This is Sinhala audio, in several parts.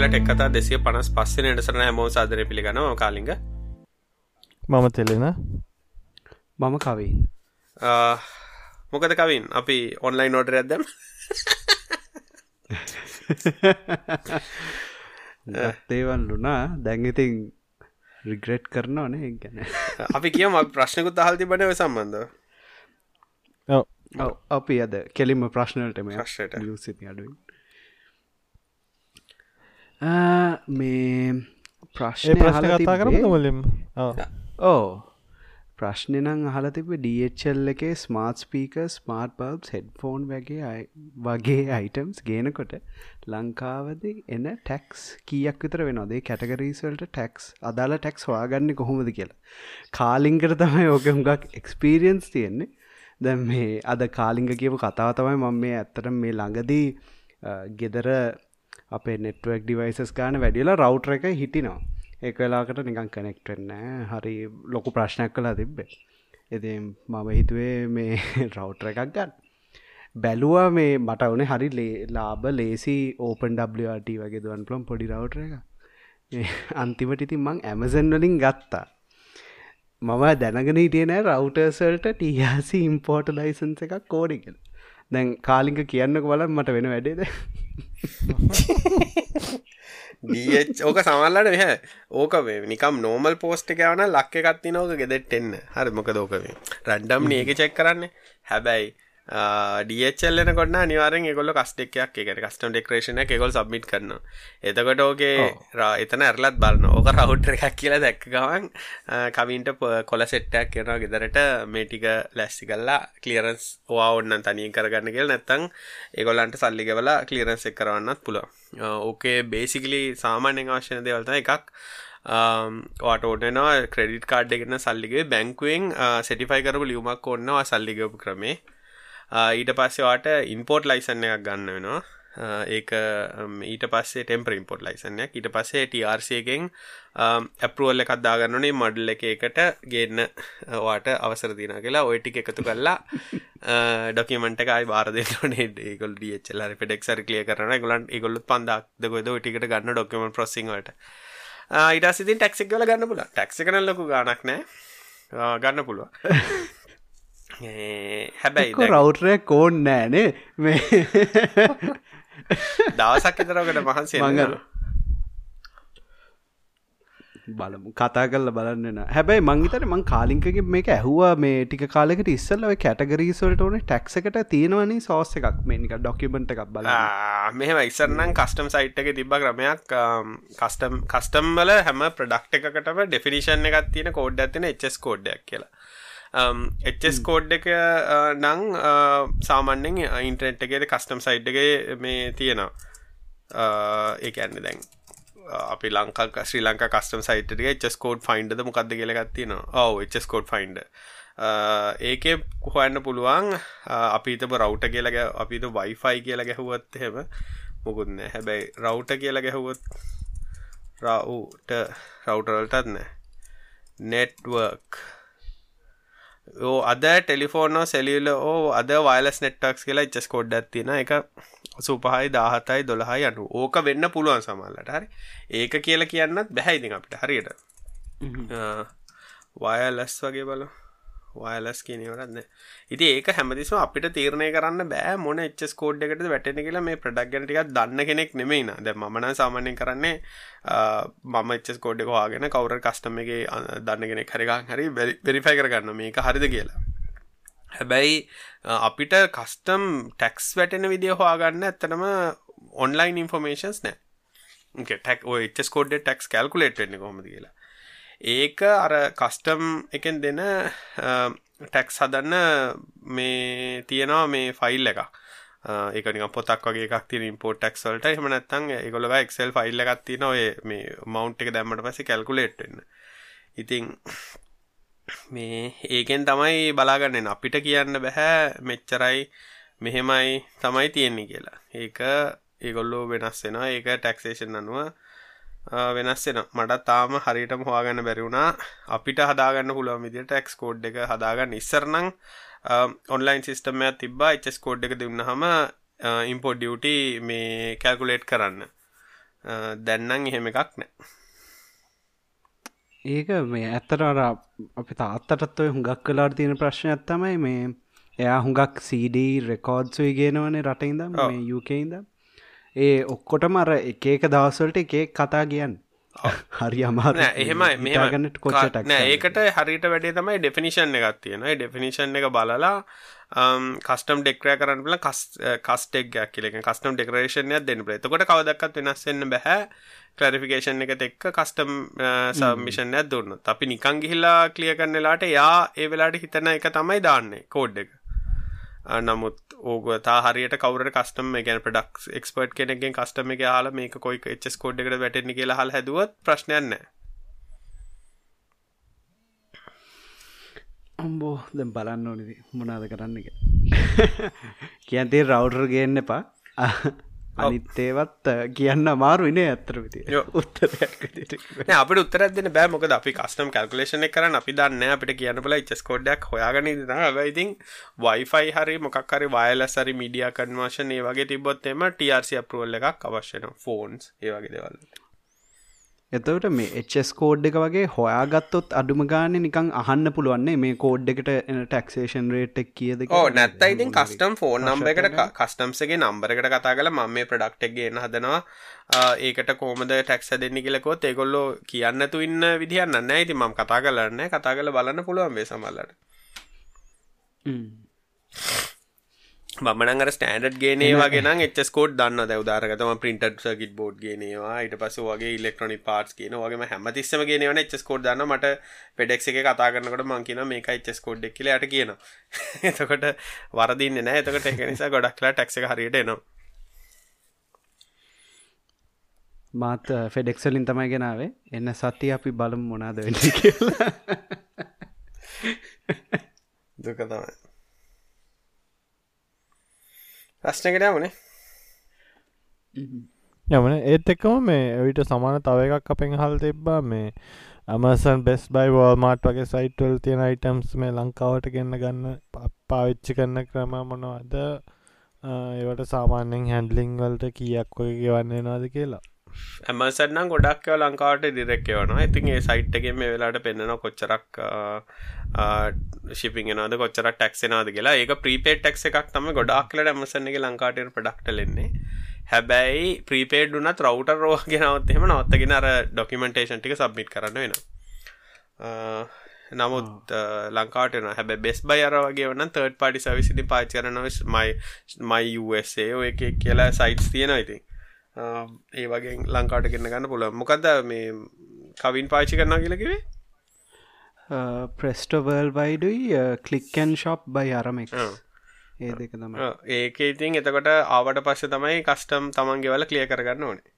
අයිබන් කියලා ටෙක් කතා දෙසිය පනස් පස්සෙන එඩසරන හැමෝ සාදරය පිළිගනවා කාලිග. මම තෙලෙන. මම කවින්. මොකද කවින්? අපි ඔන්ලයින් නෝටර ඇදම් දේවන් ලුනා දැන්ඉතින් රිග්‍රෙට් කරනවා නේ ගැන. අපි කියම ප්‍රශ්නකුත් අහල්ති බනව සම්බන්ධ අපි අද කෙලිම ප්‍රශ්නලටම ප්‍රශ්නයට. සිති අඩුවෙන් මේ ප්‍රශ්න අහලා කතා කරම මුලින් ඕ. ප්‍රශ්නය නං අහල තිබ ඩල් එකේ ස්මාර්ට් ස්පීක ස්මාර්ට් බබ් හෙඩ්ෆෝන් වගේ අය- වගේ අයිටම්ස් ගේනකොට ලංකාවද එන ටැක්ස් කියක් විතර වෙනදේ කැටගරීසල්ට ටැක්ස් අදාලා ටැක්ස් වාගන්න කොහොමද කියලා. කාලිංකට තමයි ඕක හුඟක් එක්ස්පීරියන්ස් තියෙන්නේ. දැ මේ අද කාලිංග කියපු කතාව තමයි මම මේ ඇත්තට මේ ළඟදී ගෙදර අපේ නෙට්වක් ඩිවයිසස් ගාන වැඩියලා රවටර එක හිටිනවා. ඒ වෙලාකට නිකන් කනෙක්ටෙන්න හරි ලොකු ප්‍රශ්නයක් කලා තිබ්බේ. එති මම හිතුවේ මේ රවටර එකක් ගන්න. බැලුවා මේ මට වනේ හරි ලේ ලාබ ලේසි ඕපන් ඩට වගේ දුවන් පලොම් පොඩි රවටර එක ඒ අන්තිමට ඉතින් මං ඇමසන් වලින් ගත්තා. මම දැනගෙන හිටියන රවටර්සල්ට ටිහසි ඉම්පෝර්ට ලයිසන්ස එකක් කෝඩිකල් දැන් කාලික කියන්නක බල මට වෙන වැඩේද? ඩ ඕක සමල්ලට මෙහ. ඕක වේ නිකම් නෝමල් පෝස්ට් එකවන ලක්ක එකත්ති නෝක ගෙදෙට එන්න. හරි මොක දෝකවේ රැන්ඩම් ඒක චෙක් කරන්න. හැබැයි ඩියචල්ලන කොන්න නිවාරෙන් ගොල කස්ටෙක්යක් එක කස්ටම් ඩෙක්‍රේෂන එකගොල් සබ්මිට කරන එතකොට ඕකේ රා එතන ඇරලත් බලන්න ඕක රවට්‍ර එකක් කියලා දැක්ක ගවන් කවින්ට කොල සෙට්ටයක් කරනවා ගෙදරට මේටික ලැස්සි කල්ලා කලියරන්ස් ඕවා ඔන්න තනියෙන් කරගන්න කියල. නැත්තං ඒගොල්ලන්ට සල්ලිගවලා කලියරන්ස් එක් කරවන්නත් පුළ ඕකේ බේසිකලි සාමාන්‍යෙන් අවශ්‍යන දෙවල්ත එකක්. වාට ඕටනවා ක්‍රඩිට කාඩ් එකන සල්ලිගේ බැංකුවෙන් සෙටිෆයි කරපු ලියුමක් ඔන්නවා සල්ලිගපු ක්‍රමේ ඊට පස්සේවාට ඉන්පෝට් ලයිසන්න එකක් ගන්න වෙනවා. ඒක ඊට පස්සේ ටෙම්පර ඉම්පෝට් ලයිසන්නයක් ඊට පස්සේ ටRCගෙන් ඇපරුවල්ල එකක් දාගන්නනේ මඩල් එක එකට ගන්න වාට අවසර දින කියලා. ඔයටික එකතු කල්ලා ඩොකමට එකයි බාරදනනේ ඒකොල් ඩියචල්ල පෙඩෙක්සර කලිය කරන ගොලන් ඒගොල්ලුත් පන්දක් දකොද ටිකට ගන්න ඩොකමට ප්‍රසිංවට ඊට සිතින් ටක්සික් කල ගන්න පුල ටක්සි කන ලොකු ගනක් නෑ. ගන්න පුළුව හැබැයි රවටරය කෝන් නෑනේ මේ දවසක් එතරකට මහන්සේ මඟ බලමු. කතා කල්ල බලන්න හැබැයි මංගිතර මං කාලිංකගේ මේක ඇහවා මේ ටික කාලෙකට ඉස්සල්ලව කැටගරීසල්ට ඕන ටක්සකට තියෙනවනි සෝස්ස එකක්. මේනික ඩොකිමෙන්ට් එකක් බල මෙහම ඉස්සරනම් කස්ටම් සයිට් එක තිබ ක්‍රමයක් කස්ටම් කස්ටම්බල හැම ප්‍රඩක්් එකකටම ඩෙෆිනිෂන් එකක් තියෙන කෝඩ් ඇතින එස් කෝඩ්ඩක් කියලා එස් කෝඩ් එක නං සාමන්‍යෙන් ඉන්ට්‍රෙන්ට් එකේද කස්ටම් එක මේ තියෙනවා. ඒ ඇන්න දැන් අපි ලංකා ශ්‍රී ලංකා කස්ටම් සයිට්ගේ චස් කෝඩ් ෆයින්ඩද මොකක්ද කියලගත්තින ඔව එස් කෝඩ් ෆයින්ඩ ඒක හොයන්න පුළුවන් අපිතම රව්ට කියලග අපිට වයිෆයි කියලා ගැහුවත් හෙම මුකුත්න හැබැයි රව්ට කියලා ගැහුවොත් රව්ට රවටරල්ටත් නෑ. නෙට්වර්ක් ඕ අද ටෙලිෆෝනෝ සෙලියල ඕ අද වයිලස් නෙට්ටක්ස් කියලා ඉච්චස් කොඩ්ඩත් තියෙන එක සුපහයි දාහතයි දොළහයි අනු ඕක වෙන්න පුළුවන් සමල්ලට හරි. ඒක කියල කියන්නත් බැහැයිති අපිට. හරියට. වයලස් වගේ බල වයලස් කියනවරන්න ඉති ඒක හැමතිස්ම අපිට තීරණය කරන්න බෑ මොන එච්චස් කෝඩ් එකට වැටෙන කියලා මේ ප්‍රඩක්ගනටික දන්න කෙනෙක් නෙමෙයි ද මන සාමානය කරන්නේ මම එච්චස් කෝඩ් එක වාගෙන කවර කස්ටම එක දන්න කෙනෙක් හරිකා හරි වෙරිෆයි කරගන්න මේක හරිද කියලා. හැබැයි අපිට කස්ටම් ටැක්ස් වැටෙන විදිහ හවාගන්න ඇත්තනම ඔන්ලයින් ඉන්ෆර්මේෂන්ස් නෑ ටැක් එස් කෝඩ් ටක්ස් කල්කුලේට් වෙන්න කොමද කියලා. ඒක අර කස්ටම් එකෙන් දෙන ටැක්ස් හදන්න මේ තියෙනවා මේ ෆයිල් එක ඒකනික පොතක් වගේ එකක් තින ඉම්පෝට් ටක්ස්වලට එහම නැත්තන් ඒගොලව එක්සෙල් ෆයිල් එකක් තින ඔය මේ මවන්් එක දැම්මට පස කල්කුලේට්න්න ඉතිං මේ ඒකෙන් තමයි බලාගන්න. අපිට කියන්න බැහැ මෙච්චරයි මෙහෙමයි තමයි තියෙන්නේ කියලා. ඒක ඒගොල්ලෝ වෙනස් වෙන ඒක ටැක්සේෂන් අනුව වෙනස් වෙන මට තාම හරිටම හවාගන්න බැරිවුණා අපිට හදාගන්න පුළුවන් විදිට ටැක්ස් කෝඩ් එක හදාගන්න. ඉස්සරනං ඔන්ලයින් සිිස්ටමයක් තිබා එස් කෝඩ් එක දෙන්න හම ඉම්පෝඩ් ඩියුට මේ කැල්කුලේට් කරන්න. දැන්නම් එහෙම එකක් නෑ. ඒක මේ ඇත්තට අර අපි තාත්තටත් ඔය හුඟක් කලාට තියෙන ප්‍රශ්නයක් තමයි මේ එයා හුඟක් CD රෙකෝඩ්සුයි ගෙනවනේ රටඉදම් ඔව්. මේ යුකයින්ද ඒ ඔක්කොටම අර එක එක දවස්වලට එකේ කතා කියන්න. හරි අමාර එහෙම හිතාගන්නට කොච්චටක් නෑ ඒකට හරිට වැඩේ තමයි ඩෙෆිනිෂන් එකක් තියෙන ඩෙෆිනිෂන් එක බලලා කස්ටම් ඩෙක්රය කරන්න බල කස්ටෙක් කියලක කස්ටම් ඩෙකරේෂන්ය දෙන්න බල තකොට කවදක්ත් වෙනස්සෙන්න්න බැහැ කලරිෆිකේෂන් එක එක්ක කස්ටම් සම්මිෂන්යක් දුන්න අපි නිකං ගිහිල්ලා කලිය කරන්නලාට යා ඒ වෙලාට හිතන එක තමයි දාන්නේ කෝඩ් එක නමුත් ඕග තා හරියට කවර කස්ටම ගැන ප්‍රඩක් එක්ස්පර්ට් කෙනෙගෙන් කස්ටම එක හලා මේක කොයි එච්ස් කෝඩ් එකට වැටෙන්නේ කියලා හල් හැදුවත් ප්‍රශ්නයන්න අම්බෝ දැම් බලන්න ඕනිද මොනාද කරන්න එක කියන්තේ රවඩර් ගන්න එපා. අනිත්තේවත් කියන්න මාරු ඉනේ ඇත්තර විති යෝ. උත්තරයක් නෑ අපිට උත්තරත් දෙන්න බෑ. මොකද අපි කස්ටම් කල්කුලේෂන කරන්න. අපි දන්න අපිට කියන්න බල චස් කෝඩ්ඩක් හොයාගන ඉතින් වයිෆයි හරි මොකක් හරි වයල සරි මිඩිය කන්වර්ෂන් ඒ වගේ තිබොත් එම ටRC අපරුවල් එකක් අවශ්‍යන ෆෝන්ස් ඒ වගේ දෙවල් එතවට මේ එස් කෝඩ් එක වගේ හොයාගත්තොත් අඩුම ගාන නිකං අහන්න පුළුවන්නේ මේ කෝඩ් එකට එන ටක්ෂේෂන් රේට් එක් කියද ඕ නැත්ත ඉතින් කස්ටම් ෆෝන් නම්බ එකට කස්ටම්සගේ නම්බරකට කතා කල ම මේ ප්‍රඩක්ටක් ගෙන හදනවා. ඒකට කෝමද ටැක්ස දෙන්න කියලකොත් ඒගොල්ලෝ කියන්නතු ඉන්න විදිහන්න ඉති මම කතා කරන්න කතා කල බලන්න පුළුවන් වේ සමල්ලට මනගර ස්ටන්ඩ් ගේනේ වගෙන එච්කෝඩ් දන්න ද උදාරගතම පින්ට සකිට බෝඩ් ගේනවා. ඊට පස වගේ ඉලෙක්ට්‍රොනි පාටස් කියන වගේ හැමතිස්සම ගෙනවන එච්කෝඩ් දන්න මට පෙඩෙක් එක කතා කරනකට මංකින මේක එච්කෝඩ් එක් කියලට කියන එතකොට වරදින්න නෑ එතකට එක නිසා ගොඩක්ලා ටැක්ස හරියට එනවා. මාත් ෆෙඩෙක්සලින් තමයි ගෙනාවේ එන්න සති අපි බලම් මොනාද වෙන්න කියලා. දුක තමයි ප්‍රශ්නකට යමනේ යමන ඒත් එක්කම මේ ඇවිට සමාන තව එකක් අපෙන් හල් තිබ්බා. මේ අමසන් බෙස් බයි වෝල්මාට් වගේ සයිටවල් තියෙන අයිටම්ස් මේ ලංකාවට ගන්න ගන්න ප- පාවිච්චි කරන්න ක්‍රම මොනවද? ඒවට සාමාන්‍යෙන් හැන්ඩලිං වලට කියක් ඔය ගෙවන්නේ නාද කියලා. ඇමසන්නම් ගොඩක් ලංකාවට ඩිරෙක්කවන ඉතින් ඒ සයිට්ගේ මේ වෙලාට පෙන්න්නන කොච්චරක් ශිපිගෙනද කොච්චර ටක්ෂනාද කියලා. ඒක ප්‍රීපේට් ටක් එකක් තම ගොඩක් කලට ඇමසන්න එක ලංකාටයට පඩක්ටලෙන්නේ හැබැයි ප්‍රීපේඩ් වනත් රවටර් රෝ ගෙනවත්හෙම නවත්තගෙන අර ඩොකිමෙන්ටේෂන් ටික සබ්මිට කරන්න වෙන නමුත් ලංකාටන හැබ බෙස් බයි අර වගේ වන්න තර්ඩ පඩි සවිසිදි පාච කරනව මයි මයි USA ඔය කියලා සයිටස් තියෙන ඉතින් ඒ වගේ ලංකාට ගෙන්න්න ගන්න පුල මොකක්ද මේ කවින් පාචි කරනා කියලකිවේ ප්‍රෙස්ටවර්ල් වයිඩුයි කලික්කන් ශොප් බයි අරමෙක්. ඒ දෙක තම ඒක ඉතින් එතකොට ආවට පස්ස තමයි කස්ටම් තමන්ගේ වල කලිය කරගන්න ඕනේ.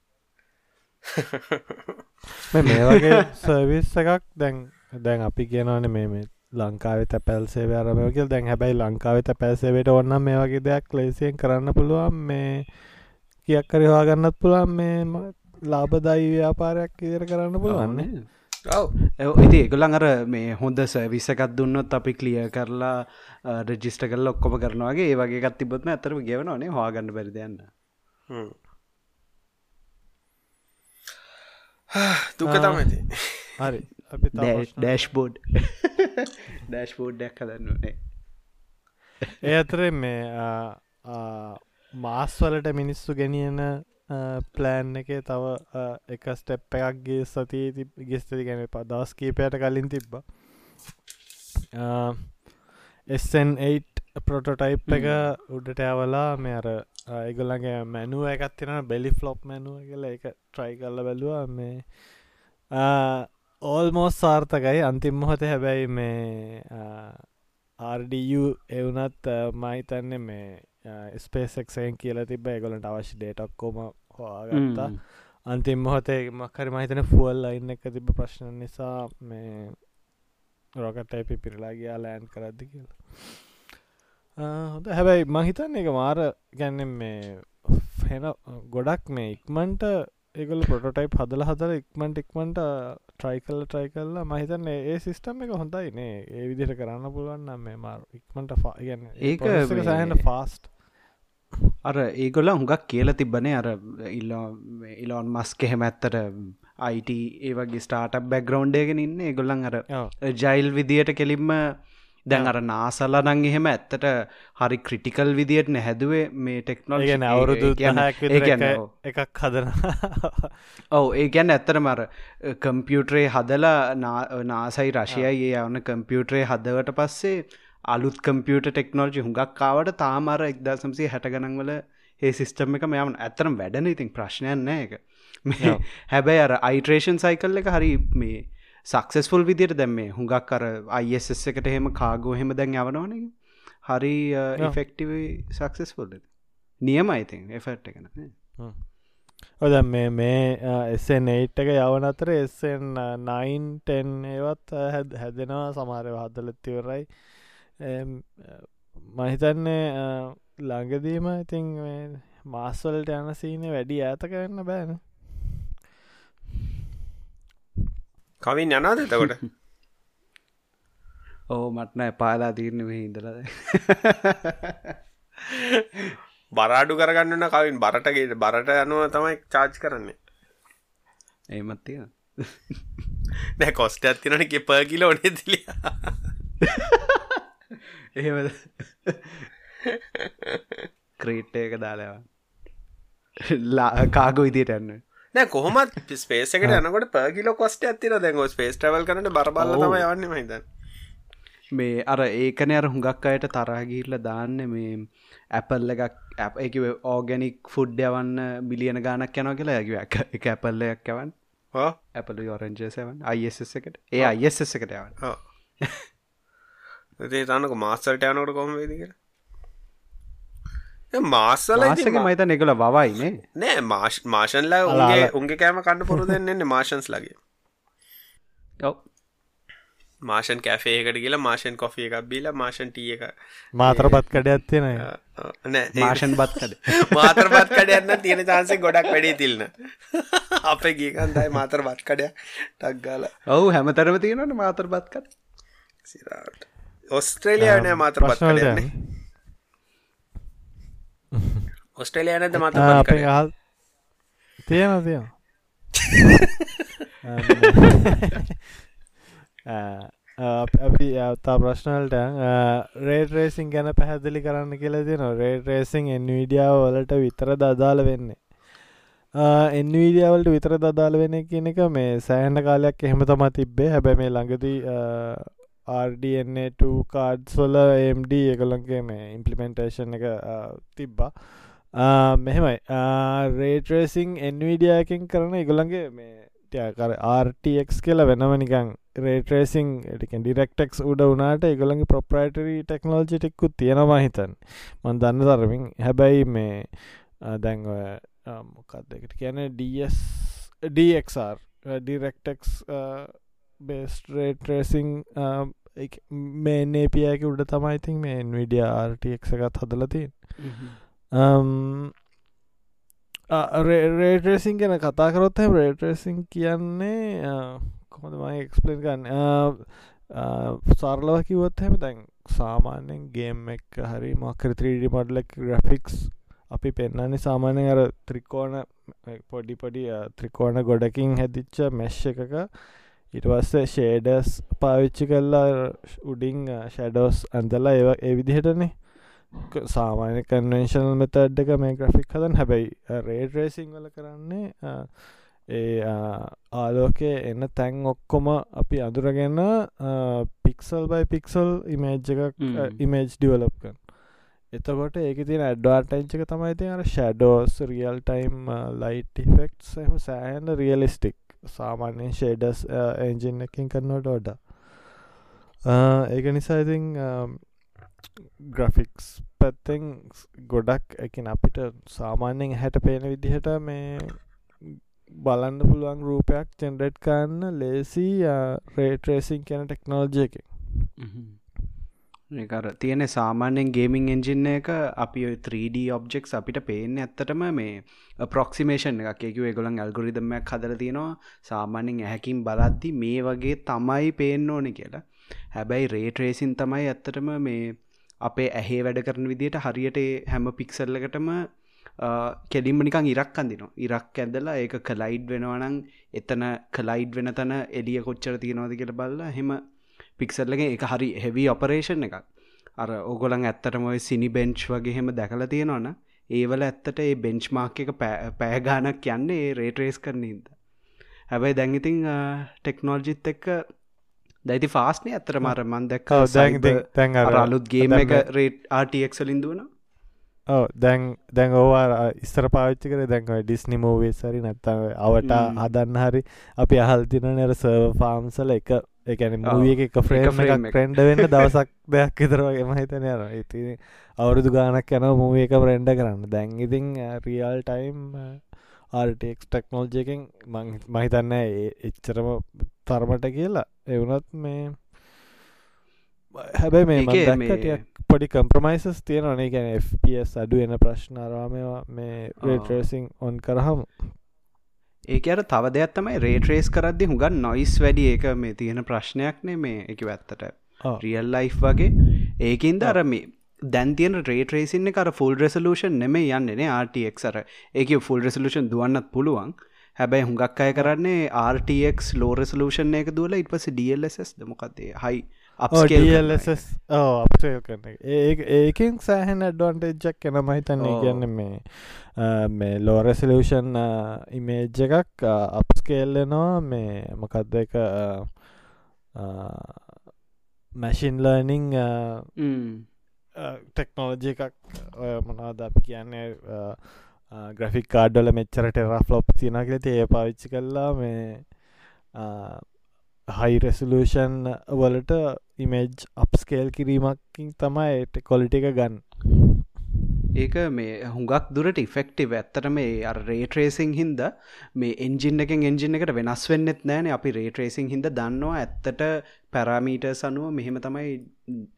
මේ මේ වගේ සර්විස් එකක් දැන් දැන් අපි කියනවන මේ මේ ලංකාව තැපැල්සේ අරමයකල් දැන් හැබැයි ලංකාව තැපැල්සේවට ඔන්න මේ වගේ දෙයක් ලේසියෙන් කරන්න පුළුවන් මේ කියක් කරවා ගන්නත් පුළුවන් මේ ලාබදයි ව්‍යාපාරයක් ඉදිර කරන්න පුළුවන්නේ ඔව්. ඉති ඒගොලන් අර මේ හොඳ සවිසකත් දුන්නොත් අපි කලිය කරලා රජිස්ට කල් ඔක්කොම කරනවාගේ ඒ වගේ ගත් තිබොත්ම ඇතරම ගෙවනනේ හවාගන්න බැරිදයන්න හ්ම්. දුක තමයිති හරි. අපි ඩෑශ්බෝඩ් ඩෑශ්බෝඩ්ඩක් කදන්නනේ ඒ අතරේ මේ මාස්වලට මිනිස්සු ගෙනියන ප්ලෑන් එක තව එක ස්ටෙප් එකක්ගේ සතිය ගෙස්තති ගැන පදස් කීපයට කලින් තිබ්බ. SN8 ප්‍රොටොටයිප් එක උඩට ඇවලා මේ අර ඒගොල්ලගේ මැනුව එකත් තිෙන බෙලි ෆ්ලොප් මැනුව කියල එක ට්‍රයි කල්ල බැලවා. මේ ඕල්මෝස් සාර්ථකයි. අන්තිම් මොහොත හැබැයි මේ ආර්ඩු එවනත් මහිතන්න මේ ස්පේසෙක්සයෙන් කියල තිබ ගොලට අවශ්‍ය ඩේටක්කෝම හවාගත්තා අන්තිම් මොහොතේ මක්කරි මහිතන ෆුවල් අයින්න එක තිබ ප්‍රශ්න නිසා මේ රොකට ඇපි පිරලා ගයා ලෑන් කරද්දි කියලා. හොඳ හැබැයි මහිතන්න එක මාර ගැන්නම් මේ හෙන ගොඩක් මේ ඉක්මන්ට ඒගල පොටටයි් හදල හදර ඉක්මට ඉක්මට ට්‍රයි කල්ල ට්‍රයි කල්ලා මහිතන්න ඒ සිිස්ටම් එක හොඳයි නේ. ඒ විදිහට කරන්න පුළුවන් මේ මාර ඉක්මට ගන්න ඒක සහන්න ෆාස්ට් අර ඒගොල්ල හුඟක් කියල තිබ්බනේ. අර ඉලොන් මස් කෙහෙම ඇත්තට අයිට ඒ වගේ ස්ටාටක් බැග්‍රවන්්ඩයගෙන ඉන්න. ඒගොල්ලන් අර ජයිල් විදියට කෙලින්ම දැන් අර නාසල්ල නං එහෙම ඇත්තට හරි ක්‍රිටිකල් විදියට නැහැදුවේ මේ ටෙක්නොල් ගැන අවුරුදු එකක් හදන ඔව ඒ ගැන් ඇත්තර මර කම්පියුටරේ හදලා නාසයි රශයයි ඒ යවන කම්පියුටරේ හදවට පස්සේ අලුත් කම්පියට ටෙක්නෝජි හුඟක් කාවට තාමර එක්දා සම්සේ හැට ගනන්වල ඒ සිිස්ටම් එක මෙයම ඇතරම් වැඩන. ඉතින් ප්‍රශ්නයන් නෑ එක හැබැයි අර අයිට්‍රේෂන් සයිකල් එක හරි මේ සක්සෙස්ෆුල් විදියට දැම්මේ හුඟක් අර අයිස් එකට එහෙම කාගෝ හෙම දැන් යවනවන. හරි ඉෆෙක්ටිව සක්සෙස්ෆුල් නියම අයිතින් එෆට් එකන ඔද මේ මේ එස්සෙන් ඒට් එක යවන අතර එස්සෙන් නයින්ටෙන් ඒවත් හැදෙනවා. සමාරය හදලත්තිවරයි මහිතන්නේ ළඟදීම ඉතින් මාස්වලට යන සීන වැඩි ඇත කරන්න බෑන. කවින් යනාද එතකොට? ඕ මටන පාලා තීරණ ඉඳලද බරාඩු කරගන්නන කවින් බරටගේට බරට යනුව තමයි චාච් කරන්නේ. ඒමත්තිය දැ කොස්ට ඇතිනට කෙප කිල ඕනේ දිලිය එහෙමද? ක්‍රීට්ට එක දාලවා කාගු ඉදිට යන්න. නෑ කොහොමත් ස්පේසකට යනකොට පගිල කොස්ට ඇතිර දැන් ස්පේස් ටවල් කනට බරබල්ල තම යන්න මහිත මේ අර ඒකන අර හුඟක් අයට තරහගිරල දාන්න මේ ඇපල් එකක් ඇප එක ඕගැනික් ෆුඩ් යවන්න බිලියන ගානක් යන කියලා ඇක එක ඇපල්ලයක් යවන් ඇපල යෝරෙන්ජසවන් අයිස් එකට. ඒ අයිස් එකට යවන් ඒ තන්නක මාස්සල්ට යනකට කොම වේදිකට මාස්සල මහිත එකල වවයිනේ නෑ. මාශ් මාශන්ලා උගේ උන්ගේ කෑම කන්න පුරු දෙන්නන්නේ මාශන්ස් ලගේ ඔව. මාෂන් කැෆේකට කියලා මාෂන් කොෆිය එකක් බීල මාෂන් ටිය එක මාතරපත් කඩ ඇත්තෙන නෑ මාෂන් බත්කඩ මාතරපත් කඩයන්න තියෙන චාන්සේ ගොඩක් වැඩේ තිල්න. අප ගීකන්දයි මාතර බත් කඩය ටක්ගාල ඔවු හැමතරම තියෙනට මාතර බත්කට සිරට ඔස්ට්‍රේලියානය මාතර බත් කඩයන්නේ ඔස්ට්‍රේලිය නැද මත තියෙන තියෙන අපි තා ප්‍රශ්නවලට රේඩ රේසින් ගැන පැහැදිලි කරන්න කියලා තින රේඩ රේසින් එන්විඩියාව වලට විතර දදාල වෙන්නේ. එන්විඩියාවලට විතර දදාල වෙන කියන එක මේ සෑහන කාලයක් එහෙම තම තිබ්බේ. හැබැ මේ ළඟදී RDNA2 කාඩ්ස්වල MD එකළන්ගේ මේ ඉම්පලිමෙන්ටේෂන් එක තිබ්බා. මෙහෙමයි. රේටරේසිං එන්විඩියකින් කරන ඉගොළන්ගේ මේ ටයකර RTX කියලා වෙනම නිකං රේටරේසිං ටිකන් ඩිරෙක්ටෙක්ස් උඩ වනාට ඉගොළඟ ප්‍රොප්‍රයිටරී ටෙක්නෝජිටෙක්කු තියෙනවා හිතන් මන් දන්න තරමින්. හැබැයි මේ දැන් ඔය මොකක්දකට කියන ඩස් DXR ඩිරෙක්ටෙක්ස් බේස්ටරේටරේසිං මේ නේපියක උඩ තමයිඉතින් මේ විඩිය ආර්ටක් එකත් හදලතින් රේටරේසින් ගැන කතා කරොත් රේටරේසින් කියන්නේ කොමද මයි එක්ස්පලන් ගන්න සරලව කිවොත් හැම දැන් සාමාන්‍යෙන් ගේම් එක හරි මක්කර 3D මඩලක් ග්‍රෆික්ස් අපි පෙන්න්නන්නේ සාමානය අර ත්‍රිකෝණ පොඩි පොඩි ත්‍රිකෝණ ගොඩකින් හැදිච්ච මෙශ්ෂ එකක ඉට පස්සේ ෂේඩස් පාවිච්චි කල්ලා උඩිං ෂඩෝස් අන්දලා ඒ ඒ විදිහටනේ. සාමාන්‍ය කන්වෙන්ශනල් මෙතඩ් එක මේ ග්‍රෆික් හදන්. හැබැයි රේඩ රේසිං වල කරන්නේ ඒ ආලෝකය එන්න තැන් ඔක්කොම අපි අදුරගන්න පික්සල් බයි පික්සල් ඉමේජ් එකක් ඉමේජ් ඩිවලප්කන් එතකොට ඒක තින ඇඩ්වාර්ටයිංච එක තමයි ති අර shadows real time light effects එම සෑහන්න රියලිස්ටික් සාමාන්‍යෙන් ෂේඩස් එන්ජින් එකින් කරන්නට ොඩ ඒක නිසා ඉතින් ග්‍රෆික්ස් පැත්තෙන් ගොඩක් එකින් අපිට සාමාන්‍යෙන් හැට පේන විදිහට මේ බලන්න පුළුවන් රූපයක් චෙන්ඩෙට් කන්න ලේසි රේටරේසින් කියන ටෙක්නෝජය එක ඒකර තියෙන සාමාන්‍යෙන් ගේමිං එන්ජින්න එක අපි 3D ඔබ්ජෙක් අපිට පේන ඇත්තටම මේ ප්‍රොක්සිමේෂන් එකක්. එකව ගොලන් ඇල්ගොරිදමයක් හදර තියෙනවා. සාමාන්‍යෙන් ඇහැකින් බලද්දි මේ වගේ තමයි පේන්න ඕන කියලා. හැබැයි රේටරේසින් තමයි ඇත්තටම මේ අපේ ඇහේ වැඩ කරන විදියට හරියට හැම පික්සල්ලකටම කෙලින්ම නිකං ඉරක් අඳිනවා. ඉරක් ඇදලා ඒක කලයිඩ් වෙනවනං එතන කලයිඩ් වෙන තැන එලිය කොච්චර තියෙනවාද කියල බල්ලා හෙම පික්සල්ලගේ එක හරි හෙවී ඔපරේෂන් එකක්. අර ඔගොලන් ඇත්තටම සිනි බෙන්ච් වගේ හෙම දැකල තියෙනවන ඒවල ඇත්තට ඒ බෙන්ච් මාක් එක පෑගානක් යන්නේ රේටරේස් කරනීද හැබැයි දැංගිතින් ටෙක්නෝල්ජිත් එක්ක දැති ෆාස්නේ ඇත්තර මර මන් දැක්ක තැන් අලුත් ගේම එක රේට් ආටක්ලින් දුවන දැන් දැන් ඕවා ඉස්සර පාච්චි කර දැන්ව ඩිස්නි මූවේ සරි නැත්තව අවට හදන්න හරි අපි අහල් තින නර සර්ව ෆාම්සල එක එකන මූිය එක ෆ්‍රේම් ප්‍රෙන්ඩ වෙන්න දවසක් දෙයක් විතරවගේ මහිතන යන ඉති අවුරුදු ගානක් යන මූිය එක ප්‍රෙන්ඩ කරන්න. දැන් ඉතින් රියල් ටයිම් ආර්ටෙක් ටෙක්නෝල්ජයකින් මහිතන්න එච්චරම තරමට කියලා. එවුනත් මේ හැබැයි මේ පොඩි කම්ප්‍රමයිසස් තියෙනනේ ගැන FPS අඩු එන ප්‍රශ්නාරාමවා මේ රේටරසිං ඔන් කරහම ඒක අර තව දෙයක් තමයි රේටරේස් කරද්දි හුඟන් නොයිස් වැඩි ඒක මේ තියෙන ප්‍රශ්නයක්නේ මේ එක ඇත්තට රියල් ලයි් වගේ. ඒකින්ද අර මේ දැන් තියෙන රේටරේසින්න කර ෆුල් රෙසලූෂන් නෙම යන්නනේ ආටක්ර ඒක ෆුල් රෙසලූෂන් දුවන්නත් පුළුවන්. හැබැයි හුඟක් අය කරන්නේ RTX ලෝ රෙසලූෂන් එක දුවල ඉට පස DLSS දමොකක්දේ හයි අපස් අපසල් කරන ඒකින් සෑහෙන් ඇඩ්වන්ටේජ්ජක් කෙන මහිතන්නේ කියන්න මේ මේ ලෝරෙසලූෂන් ඉමේජ් එකක් අපස්කේල්ලනවා මේ මොකක්ද එක මැශින් ලර්නිං ටෙක්නෝලජි එකක්. ඔය මොනාද අපි කියන්නේ? ග්‍රෆික් කාඩ්ඩල මෙච්චරට රෆ්ලොප් තිනකලති ඒ පාවිච්චි කල්ලා මේ හයි රෙසලූෂන් වලට ඉමේජ් අප්ස්කේල් කිරීමක්කින් තමයි කොලිට එක ගන්න. ඒක මේ හුඟක් දුරට ඉෆෙක්ටිව ඇත්තට මේ අර රේටරේසිං හින්ද මේ එන්ජින් එකෙන් එන්ජින් එකට වෙනස් වෙන්නෙත් නෑන අපි රේටරේසිං හින්ද දන්නවා ඇත්තට පැරාමීට සනුව මෙහෙම තමයි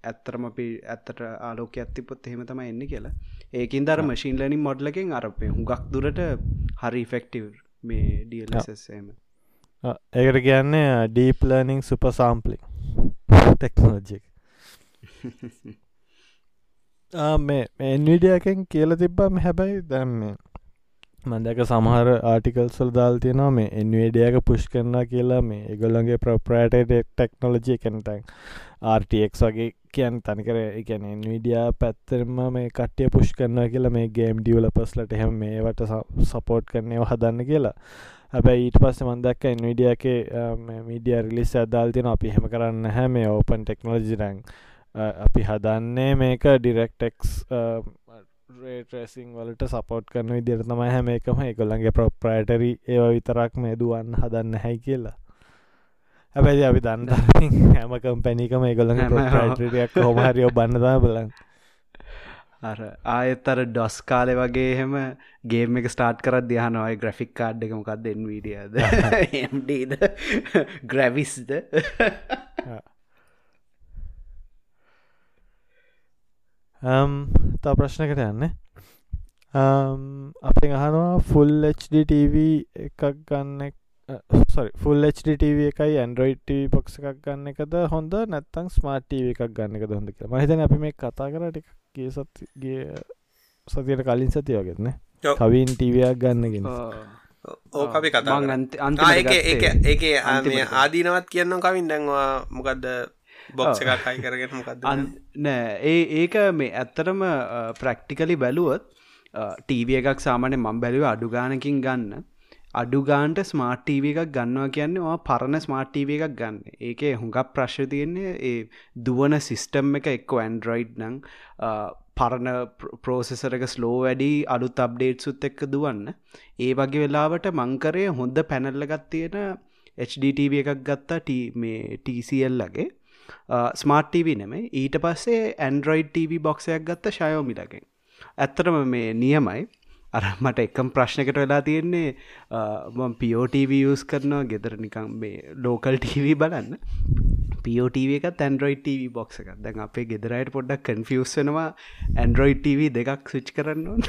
ඇත්තරම අපි ඇත්තට ආලෝක ඇතිපොත් එහෙම තමයි එන්න කියලා. ඒකින් දර මශීන් ලනින් මොඩ්ලකින් අරපේ හුඟක් දුරට හරි ෆෙක්ටව් මේ ඩියල්සේම ඒකට කියන්නේ ඩීප් ලර්නිං සුප සාම්පලික් ටෙක්නෝජික් මේ එන්විඩියකෙන් කියල තිබ්බම හැබැයි දැම්ම මන්දක සමහර ආටිකල්සල් දාල් තියෙනවා මේ එන්වඩියක පුෂ් කරන්න කියලා මේ එගොල්ලන්ගේ ප්‍රප්‍රයට ටෙක්නෝලජි කැනටන් RTX වගේ කියන් තනිකර එකන එන්විඩිය පැත්තරම මේ කට්ටිය පුෂ් කරන්න කියලා මේ ගේම් ඩියවලපස්ලට එහෙම මේවට සපෝට් කරනයව හදන්න කියලා හැබැයි ඊට පස්ස මන්දක්ක එන්විඩියගේ මීඩිය රිලිස් ඇදදාල් තින අපි හෙම කරන්න හැ මේ ඕපන් ටෙක්නෝජි රැන් අපි හදන්නේ මේක ඩිරෙක්ටෙක්ස් රේටරසිං වලට සපෝට් කරන විදිර තමයි හැම එකම. එකකොල්ලන්ගේ ප්‍රොප්‍රයිටරි ඒව විතරක් මේ දුවන්න හදන්න හැයි කියලා. හැබැයි අපි දන්න හැම කම්පැනිකම එකගොල්ලඟ ප්‍රයිටරියක් හොමහරියෝ බන්නතා බලන්න ආයත් අර ඩොස් කාලෙ වගේ එහෙම ගේම එක ස්ටාර්ට් කරත් දයානවයි ග්‍රෆික් කාඩ් එක මොකක්ද එන්වීඩියද එම්ඩද ග්‍රැවිස්ද තා ප්‍රශ්නකට යන්න. අපි අහනවා ෆුල් HDTV එකක් ගන්න ෆුල් HDTV එකයි ඇන්ඩරෝයිඩ පොක්ස එකක් ගන්න එකද හොඳ නැත්තං ස්මාර්ට් TV එකක් ගන්න එක හොඳ මහිතන අපි මේ කතා කරට ගිය සත්ගේ සතියට කලින් සති වගෙත්න කවින් ටීවයක් ගන්නගෙන ඕක අපි කතා ඒ ඒ ආදීනවත් කියන්න කවින්. දැන්වා මොකක්ද බොක්ස එකක් අයි කරගෙන මොකක්ද නෑ ඒ ඒක මේ ඇත්තටම ප්‍රක්ටිකලි බැලුවොත් ටීව එකක් සාමාන්‍ය මම් බැලුව අඩුගානකින් ගන්න අඩුගාන්ට ස්මාර්ට්ටීව එකක් ගන්නවා කියන්නේ පරණ ස්මාර්ට්ටීව එකක් ගන්න. ඒක හුඟක් ප්‍රශ්්‍ර තියෙන්නේ ඒ දුවන සිිස්ටම් එක එක්ක ඇන්ඩරයිඩ් නං පරණ ප්‍රෝසෙසර එක ස්ලෝ වැඩි අලුත් අප්ඩේට් සුත් එක්ක දුවන්න. ඒ වගේ වෙලාවට මංකරය හොඳ පැනල්ලගත් තියෙන HDTV එකක් ගත්තා මේ TCLලගේ ස්මාර්ට්ටව නෙමේ ඊට පස්සේ ඇන්ඩරෝයිඩ් TV බොක්සයක් ගත්ත ශයෝමිලගෙන් ඇත්තරම මේ නියමයි. අර මට එකම් ප්‍රශ්නකට වෙලා තියෙන්නේ පියෝටව ස් කරනවා ගෙදර නිකම් මේ ලෝකල් ටව බලන්න. පියෝටව එක ඇන්ඩරෝයි TV බොක්ස එකක්. දැන් අපේ ගෙදරයට පොඩ්ඩක් කන්ෆියස් වෙනවා ඇන්ඩරෝයි TV දෙකක් සුච් කරන්න ඕන.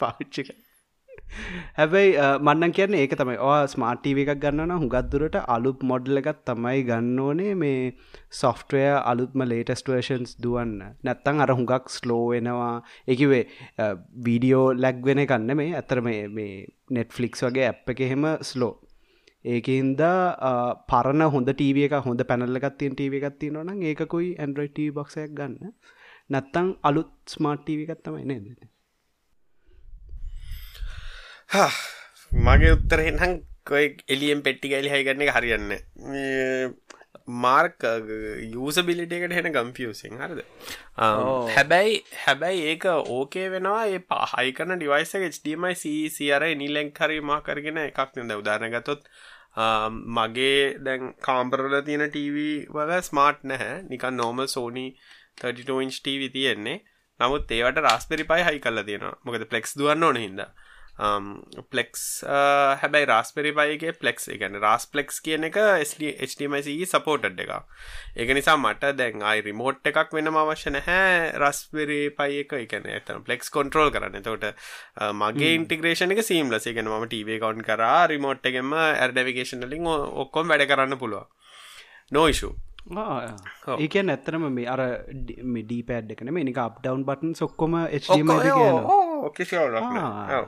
පාච්චික හැබැයි මන්නන් කියන්න ඒක තමයි. ඕ ස්මාර්ටීව එකක් ගන්නන හුගත්දුරට අලුත් මොඩ්ල එකත් තමයි ගන්න ඕනේ මේ සොෆ්ටවය අලුත්ම ලේටස්ට වර්ෂන්ස් දුවන්න. නැත්තං අර හුඟක් ස්ලෝ වෙනවා. එකවේ වීඩියෝ ලැග් වෙන කන්න මේ ඇතර මේ නෙට්ෆලික්ස් වගේ ඇප් එක එහෙම ස්ලෝ ඒකන්ද පරණ හොඳ ටීව එක හොඳ පැනල්ලගත්තියෙන් ටීව එකත්ති නොන ඒකුයි ඇන්ඩරයි බොක්සයක් ගන්න. නැත්තං අලුත් ස්මාර්ට්ටීව එකත්තමයි නේද? මගේ උත්තරෙන්හම් කොයි එලියම් පෙට්ටි ගැලි හයිගන්න එක හරියන්න මාර්ක යසබිලිට එකට හෙන ගම්පියසින් හරිද? හැබැයි හැබැයි ඒක ඕකේ වෙනවා ඒ පහයිකන ඩිවයිස HDMI සීසිර නිලෙන් හරි මා කරගෙන එකක් නද උදාරනගතොත් මගේ දැන් කාම්පරල තියෙන TV වල ස්මාර්ට් නැහැ. නිකන් නෝමල් සෝනි 32 ඉන්ච් TV තියෙන්නේ. නමුත් ඒවට රස්පෙරි පයි හයි කල්ල තියෙනවා. මොකද පලෙක්ස් දුවන්න ඕන හින්දා පලෙක්ස් um, uh, හැබැයි රස්පෙරි පයිගේ පලෙක්ස් එකන රස් පලෙක්ස් කියන එක HDMC සපෝටඩ් එක ඒක නිසා මට දැන් අයි රිමෝට් එකක් වෙන අවශ්‍ය නැහැ රස්පෙරි පයි එක. එකන ඇතන පලෙක්ස් කොන්ට්‍රෝල් කරන්න. තකොට uh, මගේ ඉන්ටිග්‍රේෂන එක සීම්ල එකන ම ටව කවන්් කරා රිමෝට් එකෙම ඇර්ඩවිකේෂන් ලින් ඔක්කොම් වැඩ කරන්න පුළුව නෝයිෂු ඒක ඇත්තරම මේ අර මිඩී පැඩ් එකන මේ නික අප් ඩවන් බටන් සොක්කොම ඕ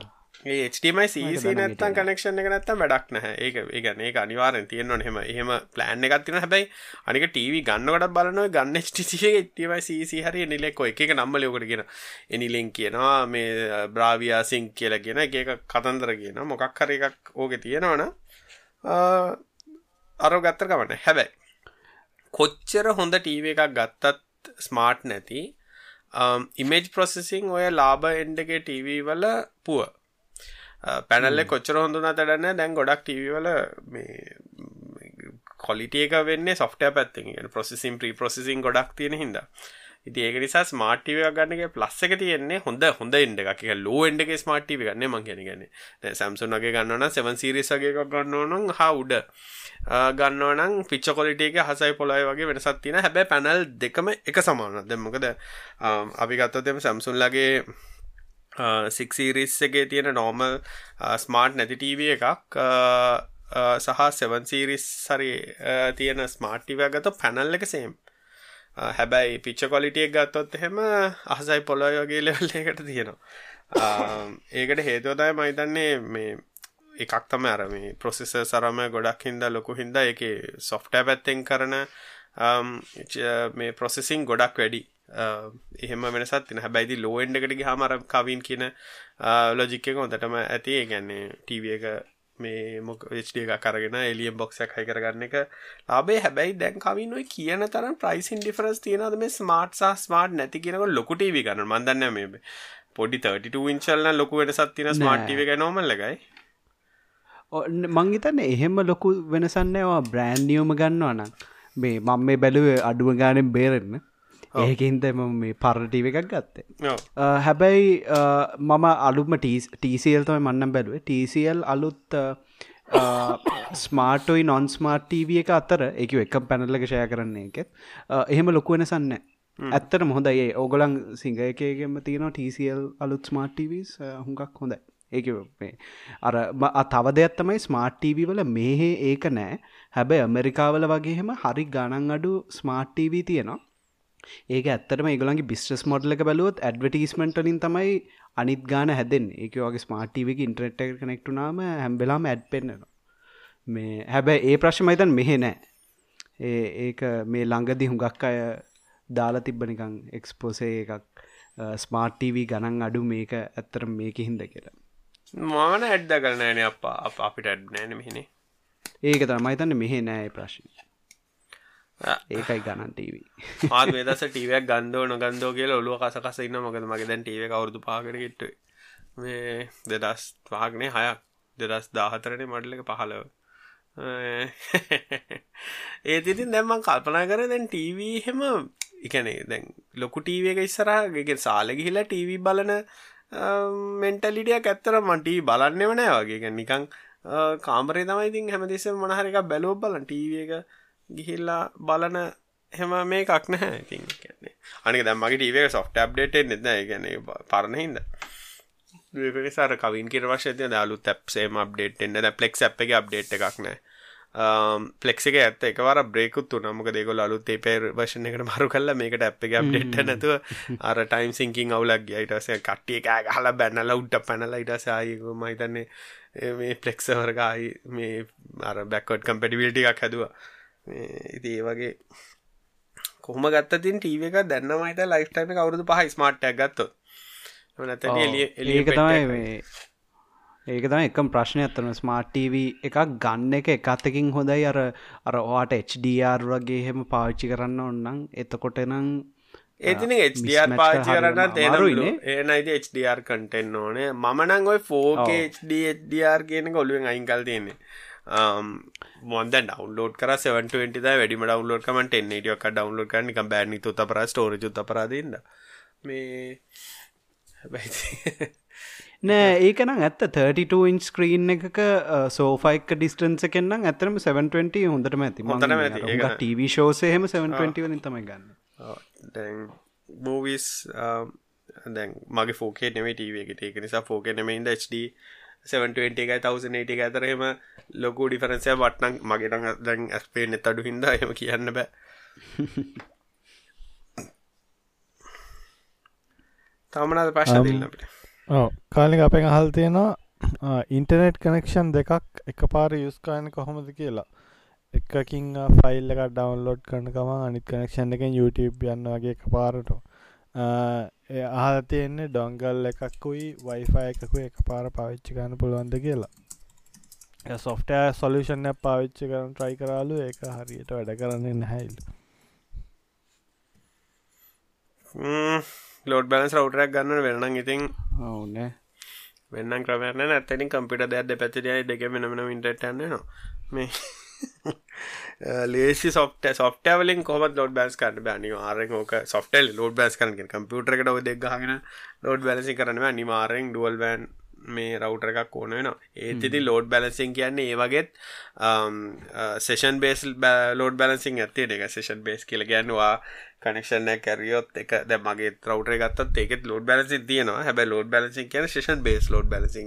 සීසි නැත්තන් කනෙක්ෂන් එක නැත්තම් වැඩක් නැහැ. ඒක ඒගන ඒ අනිවාරෙන් තියෙන්න්න හෙම එහෙම ප්ලෑන් එකත්තින හැබැයි අනික ටව ගන්නකට බලනව ගන්න ටමයි සීසි හරි නිලෙක්කො එක නම්ම ලෝකට කියෙන එනිලෙන් කියනවා මේ බ්‍රාවියාසිං කියල කියෙන එක කතන්දර කියන මොකක් හර එකක් ඕක තියෙනවන අරෝ ගත්තර ගමන හැබැයි කොච්චර හොඳ ටීව එකක් ගත්තත් ස්මාර්ට් නැති ඉමේජ් ප්‍රොසෙසිං ඔය ලාබ එන්ඩගේ ටීවී වල පුුව පැනල්ල කොච්චර හොඳුන තැඩන්න දැන් ගොඩක් ටීවවල මේ කොලිටියක වෙන්න සොෆ්ට පැත්ති ප්‍රොසෙසිම් ප්‍රී ප්‍රොසෙසින් ගොඩක් තියෙන හිද ඉති ඒක නිසා ස්මාර්ට්ටිව ගන්නගේ ප්ලස් එක තියෙන්නේ හොඳ හොඳ එන්ඩ එකක්. ලෝ එන්ඩගේ ස්මාර්ට්ටිව ගන්න මං කියන ගන්න සැම්සුන්ගේ ගන්නවන සෙවන් සිරිසගේ ගන්නවනම් හා උඩ. ගන්නවනම් පිච්ච කොලිටියක හසයි පොලයි වගේ වෙනසත් තින හැබැ පැනල් දෙකම එක සමාන දෙමකද අපි ගත්තතම සැම්සුන්ලගේ සික්සිරිස් එකේ තියෙන නෝමල් ස්මාර්ට් නැති ටීව එකක් සහ සෙවන් සීරිස් සරි තියෙන ස්මාර්ට්ටිව ගත පැනල් එක සේම් හැබැයි පිච්ච කොලිටියක් ගත්තොත් එහෙම අහසයි පොලොය වගේ ලෙවල් එකට තියෙනවා. ඒකට හේතුවතයි මහිතන්නේ මේ එකක් තම අර මේ ප්‍රොසෙස සරම ගොඩක් හින්ද ලොකු හින්ද එක සොෆ්ට පැත්තෙන් කරන මේ ප්‍රොසෙසින් ගොඩක් වැඩි. එහෙම වෙනසත් තින හැබැයිදි ලෝෙන්ඩකට හමර කවින් කියන ලොජික්ක හොඳටම ඇති. ගැන්නේ ටව එක මේ මොක වෙච්ඩ එක කරගෙන එලියම් බොක්සක් හයි කරගන්න එක ලාබේ හැබැයි දැන් කවින්ුව කියන තරම් ප්‍රයිසින් ඩිෆරස් තියෙනද මේ ස්මාර්ට් සහ ස්මාර්ට් නැති කියනක ලොකුටව ගන්න මන්දන්න මේ පොඩි 32 ඉංචල්න ලොකු වෙනසත් තින ස්මාර්ට්ව එක නොමල්ලගයි මංගිතන්න එහෙම ලොකු වෙනසන්නවා බ්‍රෑන්්නියෝම ගන්නවනම් මේ මං මේ බැලුව අඩුව ගානෙන් බේරෙන්න ඒකින්ද මේ පරටීව එකක් ගත්තේ. හැබැයි මම අලුම ටීසිල් තමයි මන්නම් බැලුවේ. ටීසිල් අලුත් ස්මාර්ටෝයි නොන් ස්මාර්ට් ටීව එක අතර එක එක පැනල්ලක ෂය කරන්නේ එකෙත් එහෙම ලොකු වෙනසන්න ඇත්තට මොහොදයි ඕගොලන් සිංහයකයගෙම තියෙන ටීසිල් අලුත් ස්මාර්ට්ටවස් හුඟක් හොඳයි. ඒක මේ අර තව දෙයක් තමයි ස්මාර්ට්ටීවී වල මේහේ ඒක නෑ හැබැයි ඇමරිකාවල වගේහෙම හරි ගණන් අඩු ස්මාර්ට්ටීවී තියෙනවා ඒක ඇත්තටම ඒගොලන්ගේ බිස්ටස් මොඩල එක බැලුවොත් ඇඩවටිස්මටලින් තමයි අනිත් ගාන හැදෙන් ඒක වගේ ස්මාර්ටීවක ඉන්ට්‍රෙට් කනෙක්ටුනාම හැම්බෙලාම ඇඩ් පෙන්න්නවා. මේ හැබැයි ඒ ප්‍රශ්මයිතන් මෙහෙ නෑ. ඒක මේ ළඟදි හුඟක් අය දාලා තිබ්බ නිකං එක්ස්පෝසේ එකක් ස්මාර්ටීවී ගණන් අඩු මේක ඇත්තර මේක හින්ද කියලා. මාන ඇඩ්ද කරනෑන අප අපිට ඇඩ් නෑන මෙහෙනේ. ඒක තමයිතන්න මෙහෙ නෑ ප්‍රශ්න ඒකයි ගණන් ටීවී. මේ දස ටීවයක් ගන්දෝ නොගන්දෝ කියල ඔලුව කස කස ඉන්න මොකද මගේ දැන් ටීව කවුරුදු පාකරගෙට්ට මේ දෙදස් පාගනේ හයක්. දෙදස් දාහතරන මඩල එක පහලව ඒත් ඉතින් දැම්මන් කල්පනා කර දැන් ටීවී හෙම එකනේ දැන් ලොකු ටීව එක ඉස්සරහගේ සාල ගිහිලා ටීවී බලන මෙන්ටලිටියක් ඇත්තර මටී බලන්නෙම නෑ වගේ. නිකං කාමරේ තමයි ඉතින් හැමදෙසම මොනහරික බැලෝ බලන් ටීව එක ගිහිල්ලා බලන හෙම මේ එකක් නැහැ ඉතින් කියන්නේ. අනික දැන් මගේ ටීවී එක සොෆ්ට් අප්ඩේට් එන්නේ නැහැ. කියන්නේ පරණ හින්දා සර කවින් කිර වශය දාලු තැප්සේම අප්ඩේට් එන්න පලෙක් අප් එක අප්ඩේට් එකක් නෑ පලෙක් එක ඇත්ත එකවර බ්‍රේකුත් නමක දෙකොල අලුත් පේර් වශන එකට මරු කල්ල මේකට ඇ් එක අප්ඩේට් නැතුව අර ටයිම් සිංකින් අවුලක් යිටස කට්ටිය එක හල බැන්නල උට්ට පැනල ඉටසායකු මහිතන්නේ මේ පලෙක්සවරගයි මේ අර බැක්කොඩ් කම්පටිවිල්ටි එකක් හැදවා ඉති ඒ වගේ කොහම ගත්තතින් ටීව එක දැන්නමයිට ලයිස්ටයිම කවරුදු පහ ස්මාර්ට්ක් ගත්ත එලිය තමයි ඒක තම එකම් ප්‍රශ්නය අත්තන ස්මාර්ට්ටව එකක් ගන්න එක එකත්තකින් හොඳයි. අර අර ඔවාට HDR වගේ හෙම පාවිච්චි කරන්න ඔන්නම් එතකොට නම් ඒතින HDR පාචි කරන්න තේරුයින ඒනයිද HDR කටෙන් ඕනේ. මනං ඔයි 4KHDR කියන කොළුවෙන් අයිංකල් තියෙන්නේ මොද ඩවන්ලෝඩ කර 720 වැඩිම ඩවන්ලෝඩ් කමට එන්නටක් ඩවන්ලෝඩ් කරනික බෑනි තුත පර ස්ටෝර ජුත පරාදන්න මේ නෑ ඒකනම් ඇත්ත. 32 ඉන් ස්ක්‍රීන් එකක සෝෆයික ඩිස්ටන්ස කෙන්නම් ඇතරම 720 හොඳටම ඇති. හොඳට ටව ෂෝසයහෙම 720 වලින් තමයි ගන්න. මූවිස් දැන් මගේ ෆෝකේ නෙමේ ටව එකට ඒක නිසා ෆෝක නෙමයින්ද HD 720 එකයි 1080 එක අතරහෙම ලොකු ඩිෆරන්සය වටනක් මගේටඟ දැන් ඇස්පේ නෙත් අඩු හින්දා එම කියන්න බෑ. තමනද ප්‍රශ්න දෙන්න අපිට? කාලික අපෙන් අහල් තියෙනවා ඉන්ටනෙට් කනෙක්ෂන් දෙකක් එක පාර යුස්කායන කොහොමද කියලා. එකකින් ෆයිල් එක ඩවන්ලෝඩ් කරනකම අනිත් කනෙක්ෂන් එකෙන් YouTube යන්න වගේ එක පාරට අහල තියෙන්නේ ඩොංගල් එකකුයි වයිෆයි එකකු එක පාර පාවිච්චි ගන්න පුළුවන්ද කියලා. සොෆ්ටය සොලිෂන් පාවිච්චි කරන ට්‍රයි කරාලු ඒක හරියට වැඩ කරන්නේ නැහැයිල් ලෝඩ් බැලස් රවටරක් ගන්න වෙනනම් ඉතින්. ඔවුන වෙන්න ක්‍රමයන ඇතනින් කම්පිට දැද පැතිරයි දෙක වෙනමන ඉන්ටටන්න න මේ ලේසි සොෆ්ට සොෆ්ටවලින් කොම ලෝඩ බෑස් කරන්න බැනි ආරෙන් ඕක සොෆ්ටල් ලෝඩ බෑස් කරන කම්පියුටර එකට ඔ දෙක්ගහගෙන ලෝඩ් බැලසි කරනව අනිවාරෙන් ඩුවල් බෑන් මේ රවටර එකක් ඕන වෙන ඒතිති ලෝඩ් බැලසින් කියන්නේ ඒ වගේත් සේෂන් බේස් ලෝඩ් බැලසින් ඇත්තේ එක. සේෂන් බේස් කියල ගැන්නවා කනෙක්ෂන කැරියොත් එක ද මගේ රවටර ගත්තත් ඒකෙත් ලෝඩ් බැලසි තියෙනවා. හැබ ලෝඩ් බැලසි කියන session base load balancing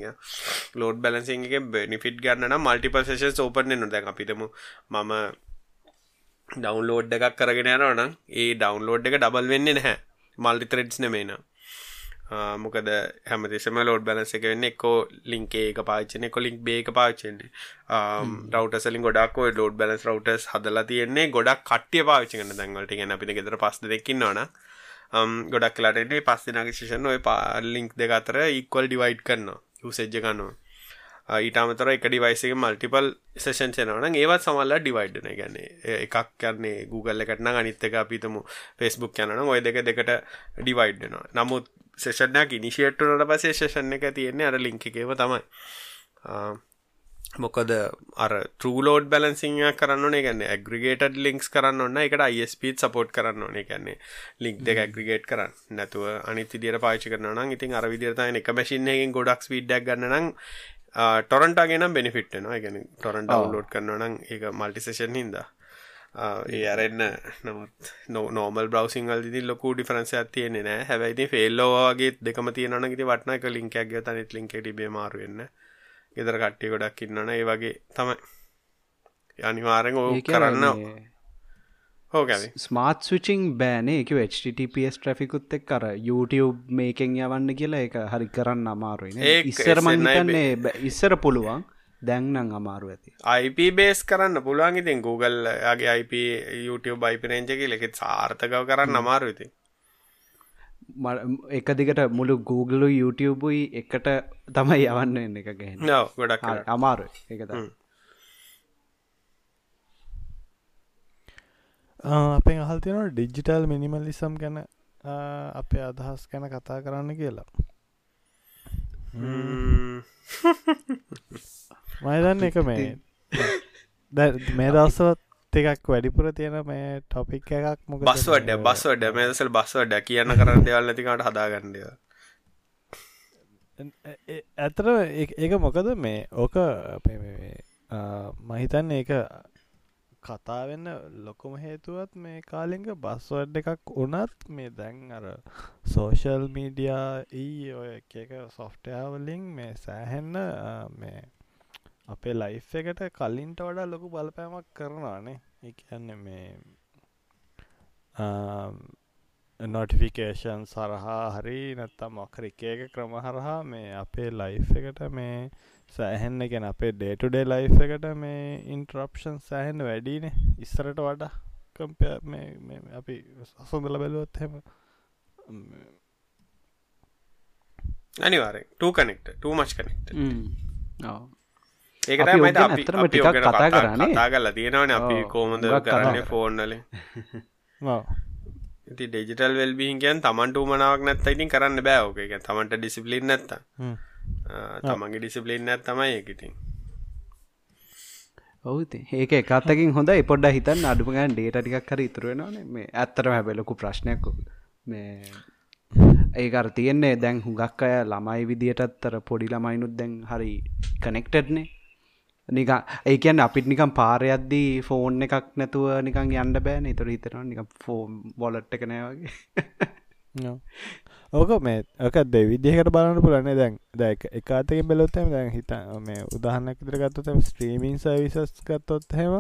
load balancing එක බෙනිෆිට් ගන්න මල්ටිපල් සේෂන් ඕපන නො දැන් අපිතම මම ඩවන්ලෝඩ් එකක් කරගෙන යනවනම් ඒ ඩවන්ලෝඩ් එක ඩබල් වෙන්න නැහැ. මල්ටි ත්‍රෙඩ්ස් නෙමේනා මොකද හැමතිසම ලෝඩ් බැලස එක වෙන්න එක්කෝ ලින්කේ එක පාචන එක ලින්ක් බේක පාචන්නේ රවටසලින් ගොඩක් ලෝඩ් බැලස් රවටස් හදලා තියෙන්නේ ගොඩක් කට්ටිය පාවිච්චිකන්න දැන්වලට ගැන අපිට ගෙදර පස් දෙකින්නවන ගොඩක් කලටේ පස්සනගේ ශෂන් ඔය පාලින්ක් දෙක අතර ඉක්වල් ඩිවයිඩ් කරන්න යුසෙජ්ජ ගන්නවා ඊටමතර එක ඩිවයිසක මල්ටිපල් සේෂන් චනවන ඒවත් සමල්ල ඩිවයිඩ්න ගැන්නේ එකක් කරන්නේ Google එකටන අනිත් එක අපිතම ෆෙස්බුක් යන ඔය දෙක දෙකට ඩිවයිඩ්නවා නමුත් සේෂනයක් ඉනිශේට්ටනට පසේ ශේෂණ එක තියෙන්නේ අර ලිංක එකව තමයි. මොකද අර ටරලෝඩ් බැලන්සිං කරන්න ගැන්න ඇග්‍රිගේට ලින්ක්ස් කරන්න ඔන්න එකට අයිස්පීත් සපෝට් කරන්න ඕනේ. ගැන්නේ ලින්ක් දෙක ඇග්‍රිගේට් කරන්න. නැතුව අනිති දිර පාචි කරන ඉතින් අර විදිරතයි එක මැසින්හකින් ගොඩක් විඩ්ඩක් ගන්නනම් ටොරන්ටාගෙන බෙනිෆිට්න ගැන ටොරන්ට අවලෝඩ් කරනනම් ඒ මල්ටිසේෂන් හින්දා. ඒ අරන්න නමුත් නෝමල් බ්‍රවසිංහල් දි ලොකු ඩිෆරන්ස තියන්නේ නෑ හැබැයිති ෆෙල්ලෝවාගේ දෙකම තියනන ගති වටන එක ලින්කක් තනත් ලින්ක ටිබේ මාරුවෙන්න ගෙදර කට්ටිය ගොඩක් ඉන්නන ඒ වගේ තමයි. අනිවාරෙන් ඕ කරන්න ස්මාර්ත් විචිං බෑනේ. එක HTTPS ට්‍රෆිකුත් එක් කර YouTube මේකෙන් යවන්න කියලා එක හරි කරන්න අමාරුයි ඉස්සර මන්නේ ඉස්සර පුළුවන්. දැන්නම් අමාරු ඇති. IP බේස් කරන්න පුළුවන් ඉතින්. Googleගේ IP YouTube බයිපරෙන්ජක ලෙකෙත් සාර්ථකව කරන්න අමාරු ඉති එක දිගට මුළු Google YouTubeයි එකට තමයි යවන්න එක ගැන ගොඩක් අමාරු එක අපෙන් අහල් තියෙනවා ඩිජිටල් මිනිමල්ලිසම් ගැන අපේ අදහස් ගැන කතා කරන්න කියලා. මයදන්න එක මේ මේ දවස්සවත් එකක් වැඩිපුර තියෙන මේ ටොපික් එකක් මොක බස් වඩ බස් වඩ මේදසල් බස් වඩ කියන්න කරන්න දෙවල් නැතිකට හදාගන්නඩ ඇතර ඒක මොකද මේ ඕක මහිතන්න ඒක කතාවෙන්න ලොකුම හේතුවත් මේ කාලිංග බස්වඩ් එකක් උනත් මේ දැන් අර සෝෂල් මීඩියා ඊ ඔය එක සොෆ්ටයාවලින් මේ සෑහෙන්න මේ අපේ ලයිෆ් එකට කලින්ට වඩා ලොකු බලපෑමක් කරනවානේ එකන්න මේ නොටිෆිකේෂන් සරහා හරි නැත්තම් මොකර එක එක ක්‍රම හරහා මේ අපේ ලයිෆ් එකට මේ සෑහෙන්න ගැන අපේ ඩේටුඩේ ලයිෆ් එකට මේ ඉන්ට්‍රප්ෂන් සෑහෙන්න වැඩීන ඉස්සරට වඩා කම්පය අපි සසොඳල බැලුවොත් හෙම. අනිවාරෙන් to connect too much connect ඒකට මට ටිකක් කතා කරන්නේ කතා කරලා තියෙනවන අපි කෝමද කරන්න ෆෝන්නල ඉති ඩෙජිටල් වෙල්බීන් කියන් තමන්ට මනාවක් නැත්ත ඉතින් කරන්න බෑෝක එක තමන්ට ඩිසිපලින් නැත්ත තමන්ගේ ඩිසිපලින් නැත් තමයි එකඉතින් ඔවුති ඒක එකත්තකින් හොඳ පොඩ්ඩ හිතන් අඩුමගන් ඩේට ටිකක් කර ඉතුරුවෙනන මේ ඇත්තරම හැබෙලොකු ප්‍රශ්නයක් මේ ඒකර තියෙන්නේ දැන් හුඟක් අය ළමයි විදියටත්තර පොඩි ළමයිනුත් දැන් හරි කනෙක්ටඩ්නේ නික ඒකන් අපිට නිකම් පාරයද්දී ෆෝන් එකක් නැතුව නිකං යන්න බෑන. තුර හිතනවා නික ෆෝම් බොලට් එක නෑවගේ ඕක මේ ඕක දෙවිදිහකට බලන්න පුලන්නේ දැන් දැක එකතකින් බැලොත්තම දැන් හිත මේ උදාහන්නක් ඉදිර ගත්තොතම ස්ත්‍රීමීන් සවිසස් ගත්තොත් හෙම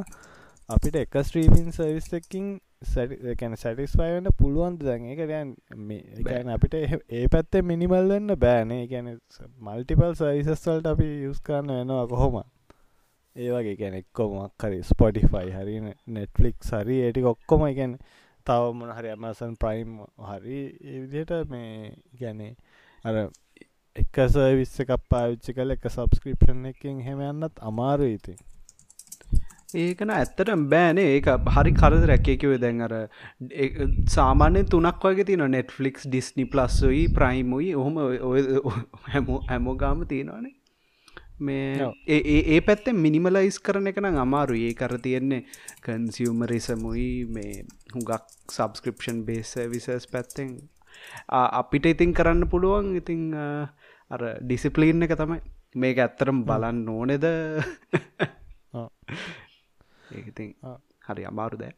අපිට එක ස්ත්‍රීමීන් සවිස්සකින් සැන සැටිස්වයින්න පුළුවන් දැන් එක දැන් මේ අපිට ඒ පැත්තේ මිනිමල් වෙන්න බෑනේ ගැන මල්ටිපල් සවිසස්වල්ට අපි යුස් කරන්න වෙනවා කොහොම ඒවගේ ගැන එක්කොමක් හරි ස්පොටිෆයි හරි නෙට්ලික් හරි ඒටි ඔක්කොම ගැන තව මොන හරි ඇමසන් ප්‍රයිම් හරි ඒවිදියට මේ ගැනේ අර එක සවිස්ස එකක් පාවිච්චි කල එක සබස්ක්‍රපෂන් එකින් හෙම යන්නත් අමාරු ඉති ඒකන ඇත්තට බෑනේ. ඒක හරි කරද රැක්කෙකිව දැන් අර සාමාන්‍ය තුනක් වගේ තින නෙට්ෆලික්ස් ඩිස්නි ප්ලස්යි ප්‍රයිම්යි ඔහොම හැමෝ හැමෝගාම තියෙනවානේ. මේ ඒ පැත්තෙන් මිනිමලයිස් කරන එක නම් අමාරු ඒ කර තියෙන්නේ කන්සියමරිසමුයි මේ හුඟක් සබස්ක්‍රපෂන් බේස විසස් පැත්තෙන්. අපිට ඉතින් කරන්න පුළුවන් ඉතිං අර ඩිසිපලීන් එක තමයි. මේක ඇත්තරම් බලන්න ඕනෙද? ඒඉතින් හරි අමාරු දෑ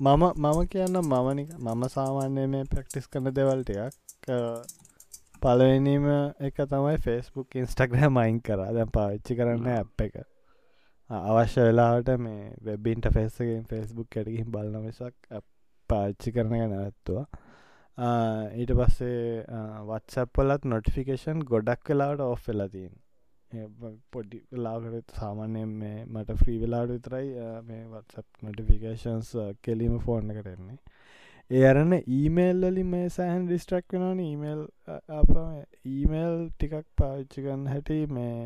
මම මම කියන්න මමනික මම සාමාන්‍ය මේ ප්‍රක්ටිස් කරන දෙවල්ටයක් පලවෙනීම එක තමයි ෆෙස්බුක් ඉන්ස්ටග්‍රෑම් අයින් කරා. දැන් පාවිච්චි කරන්න ඇප් එක අවශ්‍ය වෙලාවට මේ වෙබ්බින්ට ෆෙස්සකින් ෆෙස්බුක් ඇටකින් බලන මිසක් පාච්චි කරන නැත්තුවා ඊට පස්සේ වත්සප්පලත් නොටිෆිකේෂන් ගොඩක් වෙලාට ඔෆ් වෙලතින් පොඩි වෙලාකට සාමාන්‍යයෙන් මේ මට ෆ්‍රී වෙලාට විතරයි මේ වත්සප් නොටිෆිකේෂන්ස් කෙලීම ෆෝර්න කරන්නේ ඒ අරන්න ඊමේල් වලින් මේ සෑහන් ඩිස්ට්‍රක් වෙනන ඊමේල් අප ඊමේල් ටිකක් පාවිච්චිකන් හැටි මේ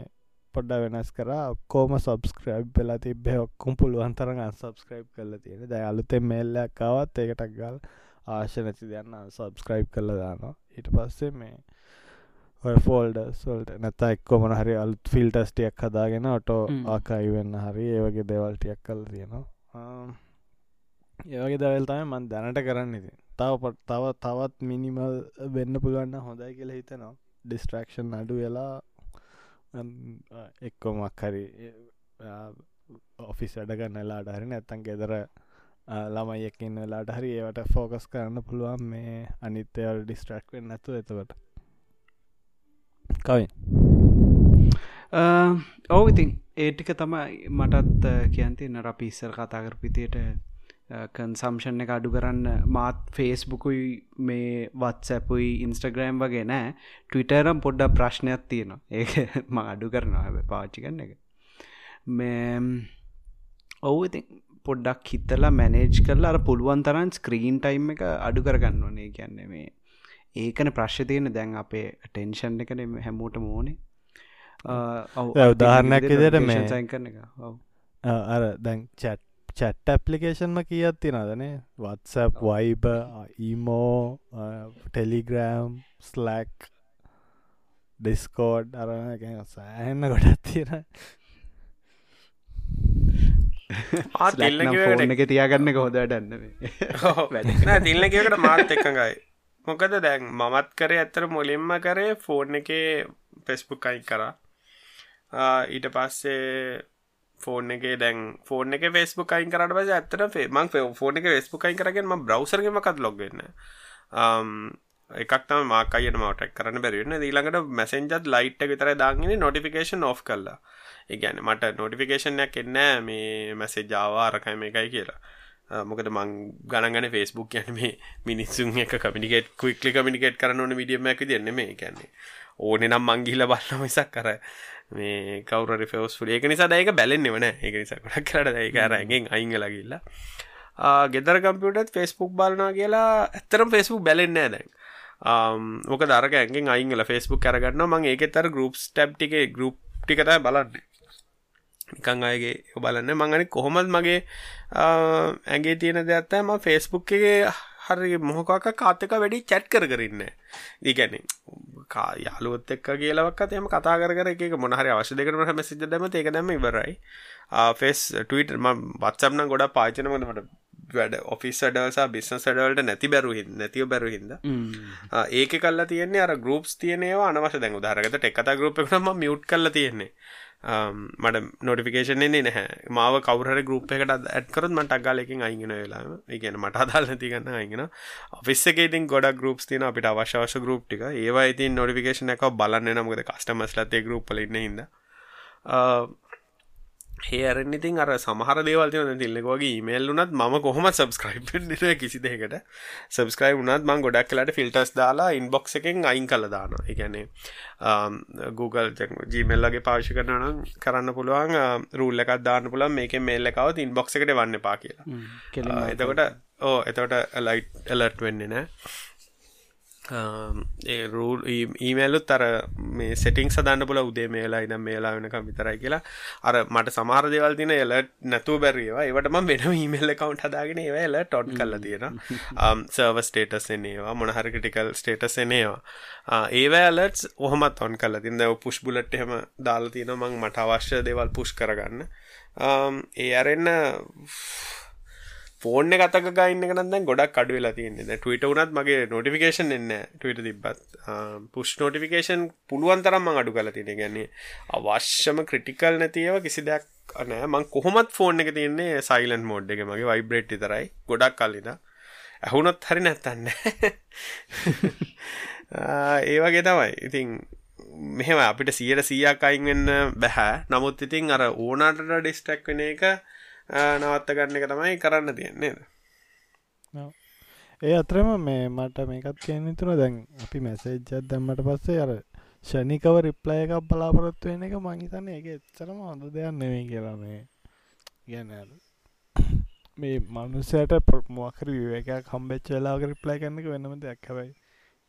පොඩ්ඩ වෙනස් කර. ඔක්කෝම සබස්ක්‍රයිබ් වෙලා තිබේ ඔක්කුම් පුළුවන්තරග සබස්ක්‍රයිබ් කරල තියෙන දැ අලුතෙ මෙල්ලක් කවත් ඒකටක් ගල් ආශ නැති දෙන්න සබස්ක්‍රයිබ් කරල දානවා. ඊට පස්සේ මේ ෆෝල්ඩ සොල්ට නැත එක්කොමන හරි අලුත් ෆිල්ටස්ටියක් හදාගෙන ඔටෝ ආකායි වෙන්න හරි ඒවගේ දෙවල්ටියක් කල තියෙනවා. ඒවගේ දවල් තමයි මන් දැනට කරන්න ඉති තව තව තවත් මිනිමල් වෙන්න පුළුවන්න හොඳයි කියලා හිතනවා. ඩිස්ට්‍රක්ෂන් අඩු වෙලා එක්කොමක් හරි ඔෆිස් වැඩගන්න ලාට හරි නැත්තන් ගෙදර ළමයි එකින් වෙලාට හරි ඒවට ෆෝකස් කරන්න පුළුවන් මේ අනිත්‍යවල් ඩිස්ට්‍රක් වෙන්න ඇතු එතකට. කවින්. ඔව ඉතින් ඒටික තමයි මටත් කියන්ති නර පිස්සල් කතා කරපිතියට කන්සම්ෂන් එක අඩු කරන්න මාත් ෆේස්බුකුයි මේ වත්සැපුයි ඉන්ස්ටග්‍රෑම් වගේ නෑ. ටවිටරම් පොඩ්ඩ ප්‍රශ්නයක් තියෙනවා. ඒ ම අඩු කරනවා පාච්චි කන්න එක. මේ ඔවු ඉති පොඩ්ඩක් හිතලා මැනේජ් කරලා අර පුළුවන් තරන් ස්ක්‍රීන් ටයිම් එක අඩු කරගන්න ඕනේ. කියන්නේ මේ ඒකන ප්‍රශ්්‍ය තියෙන දැන් අපේ ටෙන්ෂන් එකන හැමෝට මෝනේ උදාහරණයක් ඉදට මේ කරන එක. අර දැන් චැට් චැට් ඇපලිකේෂන්ම කියත් තිනදනේ WhatsApp Viber imo Telegram Slack Discord අරන සෑහන්න ගොඩත් තියෙන. ෆෝන එක තියාගන්න කොහොදටන්න තිල්ලකට මාත් එකඟයි මොකද දැන් මමත් කරේ ඇත්තර මුලින්ම කරේ ෆෝන් එක පෙස්බුක් අයි කරා. ඊට පස්සේ ෆෝන් එක දැන් ෆෝන් එක ෆෙස්බුක් අයින් කරට පස ඇත්තට මං ෆෝන එක ෆෙස්බුක් අයින් කරගෙන්ම බ්‍රවසරගමකත් ලොගන්න එකක් තම මාකයියට මවටක් කරන්න බැරිවෙන්න දීළඟට මැසෙන්ජත් ලයිට් විතර දාගෙන නොටිෆිකේෂන් ඔෆ් කල්ලා ඒගැන මට නොටිෆිකේෂන්යක් එන්න මේ මැසේ ජාවාරකයි මේකයි කියලා. මොකද මං ගණගන ෆෙස්බුක් යන මේ මිනිස්සුන් එක කමිනිකේට කුයික්ලි කමිනිකේට් කරන ඕන විඩියමැක දෙන්න මේ කියන්නේ. ඕනෙ නම් මංගිල බල්ල මිසක් කර මේ කවර ෆෙස් ඒක නිසා දයක බැලෙන්න්න වන ඒක නිසා කොඩක් කරට ඒක රැගෙන් අයිංගලගිල්ලා ගෙදර කම්පියුටත් ෆෙස්බුක් බලනා කියලා ඇත්තරම් ෆෙස්බුක් බැලෙන්නෑ දැන්. ඕක දරක ඇගෙන් අයිංගල ෆෙස්බුක් කරගන්න මං ඒකෙතර ගරුප්ස් ටැබ් ටික ගරුප් ටිකතයි බලන්න. නිකං අයගේ බලන්න. මංගනි කොහොමත් මගේ ඇගේ තියෙන දෙයක්ත්තම ෆෙස්බුක් එකගේ හරි මොහොකක කාතක වැඩි චැට් කර කරන්න දීගැන යාලුවත් එක් කියලවක් එම කතා කර එක මොහරි අවශ්‍ය දෙකට මැසිද දම ඒක දම ඉවරයි. ෆෙස් ටීට ම වත්සම්න ගොඩ පාචනමට වැඩ ඔෆිස් ඩවසා බිස්නස් ඩවලට නැති බැරුහි නැතිව බැරුහින්ද ඒක කල්ලා තියන්නේ අර ගරුප්ස් තියනවා අනවශ දැන් උදාරගත එක්කත ගරුප් එකම මියුට් කල්ල තියෙන්නේ Um, මට නොටිෆිකේෂන්නේ නැහැ. මාව කවර ගරුප් එකට ඇත්කරත් මට අක්ගාලකින් අයිගෙන වෙලා ඉගෙන මට අදාල් නැතිගන්න අයිගෙන ඔෆිස් එකේතින් ගොඩ ගරුප් තින අපිට අවශ්‍යවශ ගරුප් ටික. ඒවා ඉතින් නොටිෆිකේෂන එක බලන්න නමකද කස්ටමස් ලතේ ගරුප් ලන්න හිද හේරෙන් ඉතින් අර සමහර දේවල් තියෙන තිල්ලකෝගේ ඊමේල් උනත් මම කොහොම සබස්ක්‍රයිබ් වෙන්නේ කිසි දෙයකට සබස්ක්‍රයිබ් උනත් මම ගොඩක් වෙලාට ෆිල්ටර්ස් දාලා ඉන්බොක්ස් එකෙන් අයින් කරලා දානවා. ඒ කියන්නේ Google Gmail වගේ පාවිච්චි කරනවා නම් කරන්න පුළුවන් රූල් එකක් දාන්න පුළුවන් මේකේ මේල් එක આવත් ඉන්බොක්ස් එකට එවන්න එපා කියලා. එතකොට ඕ එතකොට ලයිට් ඇලර්ට් වෙන්නේ නැහැ. රූල් ඊමේලුත් අර මේ සෙටිං සදන්න පුල උදේ මේලා ඉනම් මේලා වෙනකම් විතරයි කියලා. අර මට සමාර දෙවල් තින එලට නැතුව බැරිවා ඒවටම වෙන ඊමේල් කවන්් හදාගෙන ඒව එල ටොට් කල්ල තියෙන සර්ව ස්ටේටස් එනේවා මොනහර ක්‍රටිකල් ස්ටේටස් එනේවා ඒව. ඇලටස් ඔහමත් ඔන් කල තින්න පුෂ් බුලට් එහෙම දාලා තියෙන මං මට අවශ්‍ය දේවල් පුෂ් කරගන්න. ඒ අරෙන්න ෆෝර්න කතක ගන්න කනන්න ගොඩක් අඩු වෙලා තියන්නේ. ටවිට වනත් මගේ නොටිෆිකේෂන් එන්න ටවිට තිබත් පුෂ් නොටිෆිකේෂන් පුළුවන් තරම් අඩු කල තින ගැන්නේ අවශ්‍යම ක්‍රටිකල් නැතිව කිසි දෙයක් නෑ මං කොහොමත් ෆෝන් එක තියන්නේ සයිලන් මෝඩ් එක. මගේ වයිබ්‍රේට් තරයි ගොඩක් කල්ලිද ඇහුනොත් හරි නැත්තන්න ඒවගේ තමයි. ඉතින් මෙහෙම අපිට සියට සීයක් අයින්වෙන්න බැහැ නමුත් ඉතින් අර ඕනාට ඩිස්ටක් වෙන එක නවත්ත ගන්න එක තමයි කරන්න තියෙන්නේ ඒ අතරම මේ මට මේකත් කියන තුන දැන් අපි මැසේජ්ජත් දැම්මට පස්සේ අර ෂණිකව රිප්ලය එකක් බලාපොරොත්තු වෙන එක මංහිතන්න එක එච්චරම හොඳ දෙයක් නෙවෙයි කියලා මේ ගැන මේ මනුස්සයට පොමක්කර විවකයක් කම්බෙච් වෙලාක රිප්ලයි කන්නක වෙනම දෙයක්. හැබයි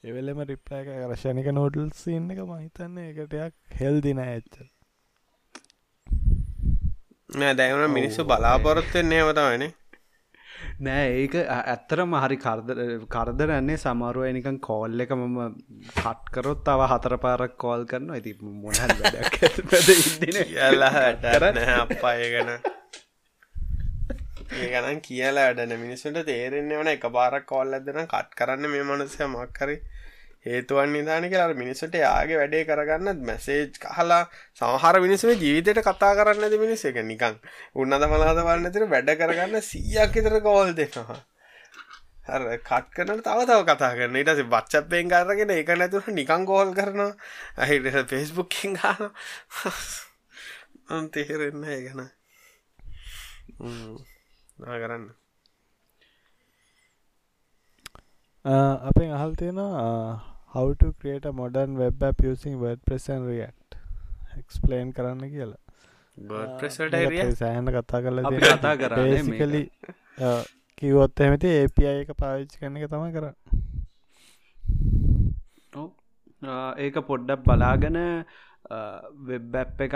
එවෙලෙම රිප්ලය එක රශණික නෝඩල් සින්න එක මහිතන්න එකටයක් හෙල් දින ඇච්චල් නෑ දැවන මිනිස්සු බලාපොරොත්වෙන් නේවතමයින නෑ. ඒක ඇත්තරම හරි කරදරන්නේ සමරුව නිකන් කෝල් එක මම කට්කරොත් තව හතර පාරක් කෝල් කරන ඇති මොන අපාය ගැන ඒ ගනන් කියලා වැඩන මිනිස්සුට තේරෙන්නේ වන එක පාරක් කෝල් ඇදන කට් කරන්න මේ මනුසය මක්කරේ හේතුවන් නිධාන කියලා මිනිස්සට යාගේ වැඩේ කරගන්න මැසේජ් කහලා සමහර මිනිස්සේ ජීවිතයට කතා කරන්න ඇති මිනිස්ස. එක නිකං උන්නද මලාද වන්න තිර වැඩ කරගන්න සීයක් ඉතර කෝල් දෙනවා. හර කට් කරන තව තව කතා කරන ඉටස බච්චප්පයෙන් කරගෙන එක නැතුර නිකං කෝල් කරනවා. ඇහිට ෆෙස්බුක්කින් ගන්න තේරෙන්න ඒ ගැන කරන්න. අපෙන් අහල් තියෙනවා how to create a modern web app using WordPress and React. Explain කරන්න කියලා. සෑහන කතා කල කතා කරලි කිවොත් ඇමති API එක පාවිච්චි කරන එක තම කර ඒක පොඩ්ඩක් බලාගෙන වෙබ් එකක්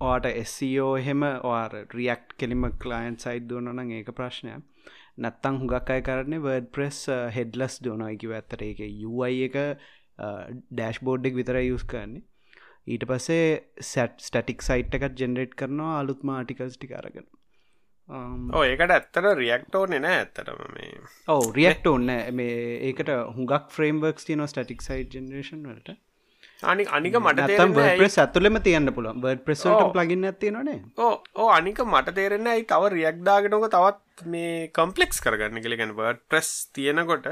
ඕට SCෝ e එහෙම ඕ රියක්් කෙලිම කලයින් සයිඩ් දුවනන ඒක ප්‍රශ්නයක් නැත්තං හුඟක් අය කරන්නේ වර්ඩ ප්‍රෙස් හෙඩ්ලස් දෝනයිකිව ඇත්තර එක යුයි එක ඩෑශ්බෝඩ්ඩෙක් විතර යුස් කරන්නේ. ඊට පස්සේ සැට් ස්ටටික් සයිට් එකත් ජෙනරේට් කරනවා අලුත්ම ආටිකල්ස් ටි අරගෙන. ඕ ඒකට ඇත්තර රියක්ටෝ නෙන ඇත්තරම මේ. ඔව රියක්ට ඔන්න මේ ඒකට හුඟක් ෆ්‍රේම්වර්ක්ස් තියන ස්ටටික් සයිට් ජනරේෂන් වලට අනි අනික මට නැතම් තේරෙන්නේ ඇයි- ප්‍රෙස් ඇතුලෙම තියන්න පුළුවන්. බර්ඩ් ප්‍රෙස්ට ප්ලගින් ඇති නොනේ ඕ අනික මට තේරෙන්න ඇයි? තව රියක්්දාගෙනක තවත් මේ කම්පලෙක්ස් කරගන්න කෙලෙගැන වර්ඩ ප්‍රෙස් තියෙනකොට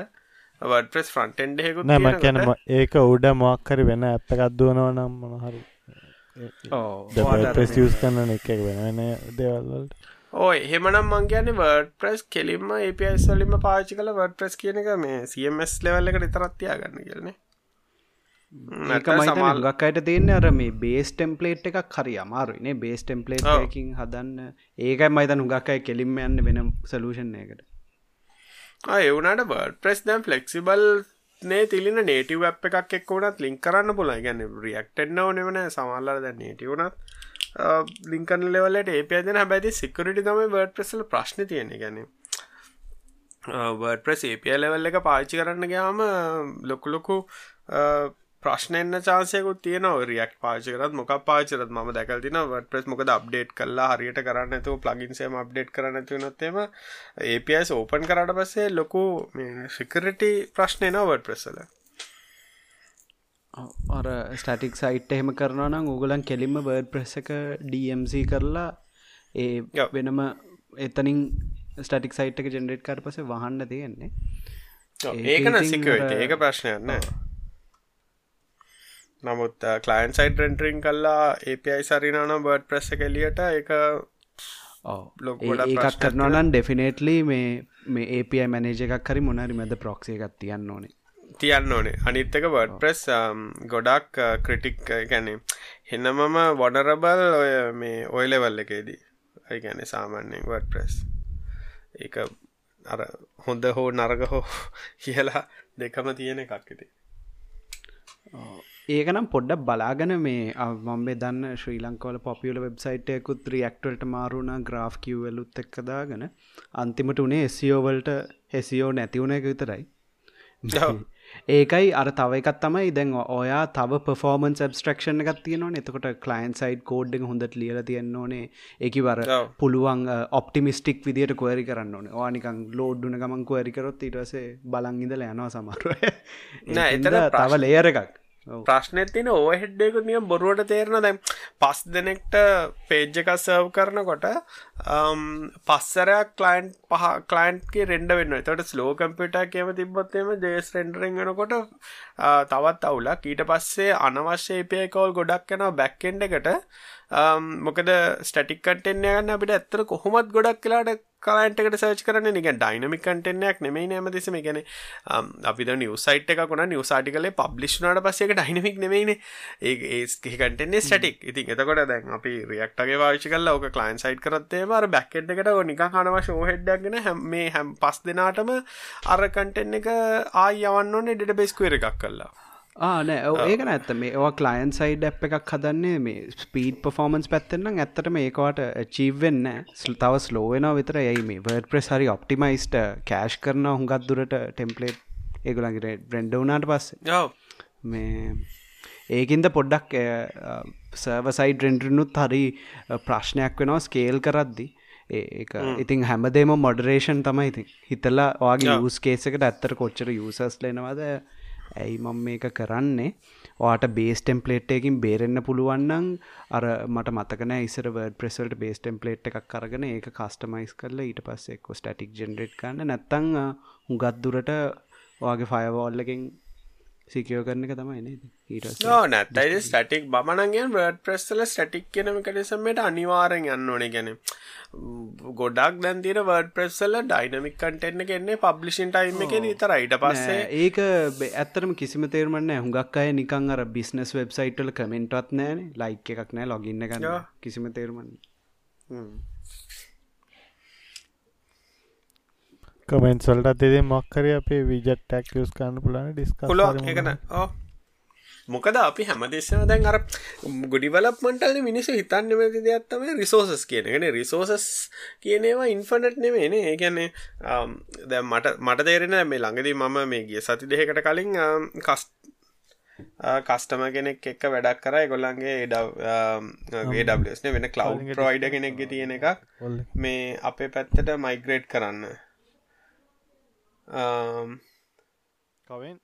වර්ඩ ප්‍රෙස් ෆ්‍රන්ටෙන්ඩ හෙකු නෑම කැනම ඒක උඩ මොක්කරි වෙන ඇත්ත එකක්දුවනව නම් මොනහරි ප්‍රෙස් යස් කරන්න එක වෙන වෙන දේවල්වලට ඕ එහෙමනම් මං කියන්නේ වර්ඩ ප්‍රෙස් කෙලින්ම ඒපස් වලින්ම පාචි කල වර්ඩ ප්‍රෙස් කියන එක මේ සMS ලෙවල් එකට ඉතරත්තියා ගන්න කියලනේ ඒක මයිත ගක් අයට තියන්න අර මේ බේස් ටෙම්පලේට් එකක් හරි අමාරුනේ බේස් ටෙම්පලේට්කින් හදන්න. ඒකයි මයිත නුගක්කයි කෙලින්ම යන්න වෙන සලූෂන් එකට එවනට බර්ඩ ප්‍රෙස් දැම් ෆලෙක්සිබල් නේ තිලින නේටව අප් එකක් එක් වුණත් ලින් කරන්න පුල ගැන රියක්ටෙන්න්න ඕනෙවන සමල්ලර දැ නේටවුණත් ලින්කන් ලෙවලට ඒපයදන හැබැති සිකරටි තම බර්ඩ ප්‍රෙසල ප්‍රශ්න තියෙන ගැන වර්ඩ ප්‍රෙස් ඒපිය ලෙවල් එක පාච්චි කරන්න ගයාම ලොකුලොකු ප්‍රශ්නයන්න චාසයකුත් තියන රියක් පාචකරත් මොක් පාචරත් ම දැකල් තින වට ප්‍රෙස් මොකද අප්ඩේට් කල්ලා හරියට කරන්න ඇතු ප්ලගින්සේම අප්ඩේට් කරන්න තුනොත්තේම APS ඕපන් කරට පස්සේ ලොකු සිකරටි ප්‍රශ්නය නවට ප්‍රෙසල අර ස්ටටික් සයිට් එහෙම කරනනම් උගලන් කෙලින්ම බර්ඩ් ප්‍රෙස් එක DMC කරලා ඒ වෙනම එතනින් ස්ටටික් සයිට් එක ජෙනරේට් කර පස වහන්න තියෙන්නේ. ඒකන සිකවට ඒක ප්‍රශ්නයන්න නමුත් කලයින් සයිට රෙන්ටරින් කල්ලා API සරිනාන බර්ඩ් ප්‍රෙස් කෙලියට එක ඒකත් කරනවනන් ඩෙෆිනේට්ලි මේ මේ API මැනේජ එකක් හරි මොනරි මැද ප්‍රොක්සිය එකක් තියන්න ඕනේ. තියන්න ඕනේ. අනිත්තක බර්ඩ් ප්‍රෙස් ගොඩක් ක්‍රටික් ගැනේ හෙන්නමම වොඩරබල් ඔය මේ ඔයලෙවල් එකේදී. ඇගැන සාමාන්‍යෙන් වඩ ප්‍රෙස් ඒක අර හොඳ හෝ නරග හෝ කියලා දෙකම තියෙන එකක් ඉති ඒකනම් පොඩ්ඩක් බලාගන මේ මම්බේ දන්න ශ්‍රී ලංකවල පොපියල වෙබ්සයිටයකුත් රියක්ටට මාරුණ ග්‍රාෆ් කිව්වලුත් එක්කදාගෙන අන්තිමට උනේ එසිෝවල්ට හෙසියෝ නැතිවුණ එක විතරයි. ඒකයි අර තව එකත් තමයි දැන් ඔයා තව පෆෝමන් සබස්ට්‍රක්ෂණ එකක් තියෙනවා එතකොට කලයින් සයිඩ් කෝඩ් එක හොඳට ලියල තියන්න ඕනේ. ඒකි වර පුළුවන් ඔප්ටිමිස්ටික් විදිට කොරි කරන්න ඕන. ඕනිකං ලෝඩ්ඩුන ගමන් කොරිකරොත් ඉටසේ බලං ඉඳල යනවා සමරුව එතර තව ලේර එකක් ප්‍රශ්නයක් තින ඕ හෙඩ්ඩෙකු නියම් බොරුවට තේරන දැම් පස් දෙනෙක්ට පේජ් එක සර්ව් කරනකොට um, පස්සරයක් කලයින්් පහ කලයින්ගේ රෙන්ඩ වෙන්න තට ස්ලෝ කම්පිට කියම තිබොත්තේම ජේස් රෙන්ඩරෙන්ගෙනකොට තවත් අවුලක්. ඊට පස්සේ අනවශ්‍ය පයකවල් ගොඩක් යන බැක්කෙන්ඩ එකට. Um, මොකද ස්ටටික් කටෙන්න්න ගන්න අපිට ඇත්තර කොහොමත් ගොඩක් කියලාට කලන්ටකට සර්ච් කරන නික ඩයිනමික් කටෙන්යක් නෙමයි නෑම දෙසම ගැන අපි නිවසයිට එක කොන නිවසාටි කලේ පබ්ලිෂ්නට පස්සේක ඩයිනමික් නෙමයින ඒ ඒකටෙන්නේ ස්ටටික් ඉතින් එතකොට දැන් අපි රියක්ටගේ වාශි කල ඕක කලයින් සයිට් කරත්තේ ර බැක්කෙට්කට නික කනව ශෝහෙඩ්ඩක්ගෙන හැම මේ හැම් පස් දෙනාටම අර කටෙන් එක ආය යවන්න ඕනේ ඩෙට බෙස්කුවර එකක් කල්ලා ආනෑ ඒක ඇත්ත මේ ඒවා කලයින් සයිඩ් අප් එකක් හදන්නේ මේ ස්පීඩ් පෆෝමන්ස් පැත්තෙන්න්න ඇත්තට මේකවට චීවවෙන්න ස්ල් තව ස්ලෝවෙන විතර. යයි මේ වර්ඩ ප්‍රෙස් හරි ඔප්ටිමයිස්ට කෑශ් කරන හුඟත් දුරට ටෙම්පලේට් ඒගුලන්ගේ බ්‍රෙන්ඩ වනාට පස්සේ. මේ ඒකින්ද පොඩ්ඩක් සර්වසයිඩ් රෙන්ඩරනුත් හරි ප්‍රශ්නයක් වෙනවා ස්කේල් කරද්දි. ඒක ඉතින් හැමදේම මොඩරේෂන් තමයි ඉතින්. හිතලා වගේ යස් කේසකට ඇත්තර කොච්චර යුසස් ලෙනවාද ඇයි මම මේක කරන්නේ? ඔයාට බේස් ටෙම්පලේට්යකින් බේරෙන්න්න පුළුවන්නන් අර මට මතකන ඉසර වර්ඩ ප්‍රෙසල්ට බේස් ටෙම්පලේට් එකක් කරගෙන ඒක කස්ටමයිස් කරල ඊට පස්සෙක්කො ස්ටටික් ජෙනරේට් කන්න නැත්තං හුගත් දුරට ඔයාගේ ෆයවෝල්ලකින් සිකයෝ කරන එක තමයි නේද? ඊට නැත්තයි ස්ටටික් බමනගෙන් වර්ඩ ප්‍රෙස්සල ස්ටටික් කියනම කටසමට අනිවාරෙන් යන්න ඕනේ. ගැන ගොඩක් දැන්තිර වර්ඩ ප්‍රෙස්සල ඩයිනමික් කටෙන්න්න කෙන්නේ පබ්ලිෂන් ටයිම එක විතර යිට පස්සේ ඒක ඇත්තරම කිසිම තේරමන්න හුඟක් අය නිකං අර බිස්නස් වෙබ්සයිට්වල කමෙන්ට්වත් නෑන ලයික් එකක් නෑ ලොගින්න ගන්න කිසිම තේරමන්න කමෙන්සල්ට අතේ මක්කර අපේ විජට් ටැක් ස් කන්න පුලන ඩිස්ක එකන මොකද අපි හැමදේශන දැන් අර ගොඩිවලප්මටල්ල මිනිස හිතන්න වැති දෙයක්ත්තම රිසෝසස් කියනගෙන රිසෝසස් කියනවා ඉන්ෆනට් නෙමේනේ ඒගැන්නේ දැ මට මට තේරෙන මේ ළඟදී මම මේ ගිය සති දෙහකට කලින් කස් කස්ටම කෙනෙක් එක්ක වැඩක් කර. ගොල්ලන්ගේ ඩවස්න වෙන කලව් ප්‍රයිඩ කෙනෙක්ගේ තියෙන එකක්. මේ අපේ පැත්තට මයිග්‍රේට් කරන්න කවෙන්?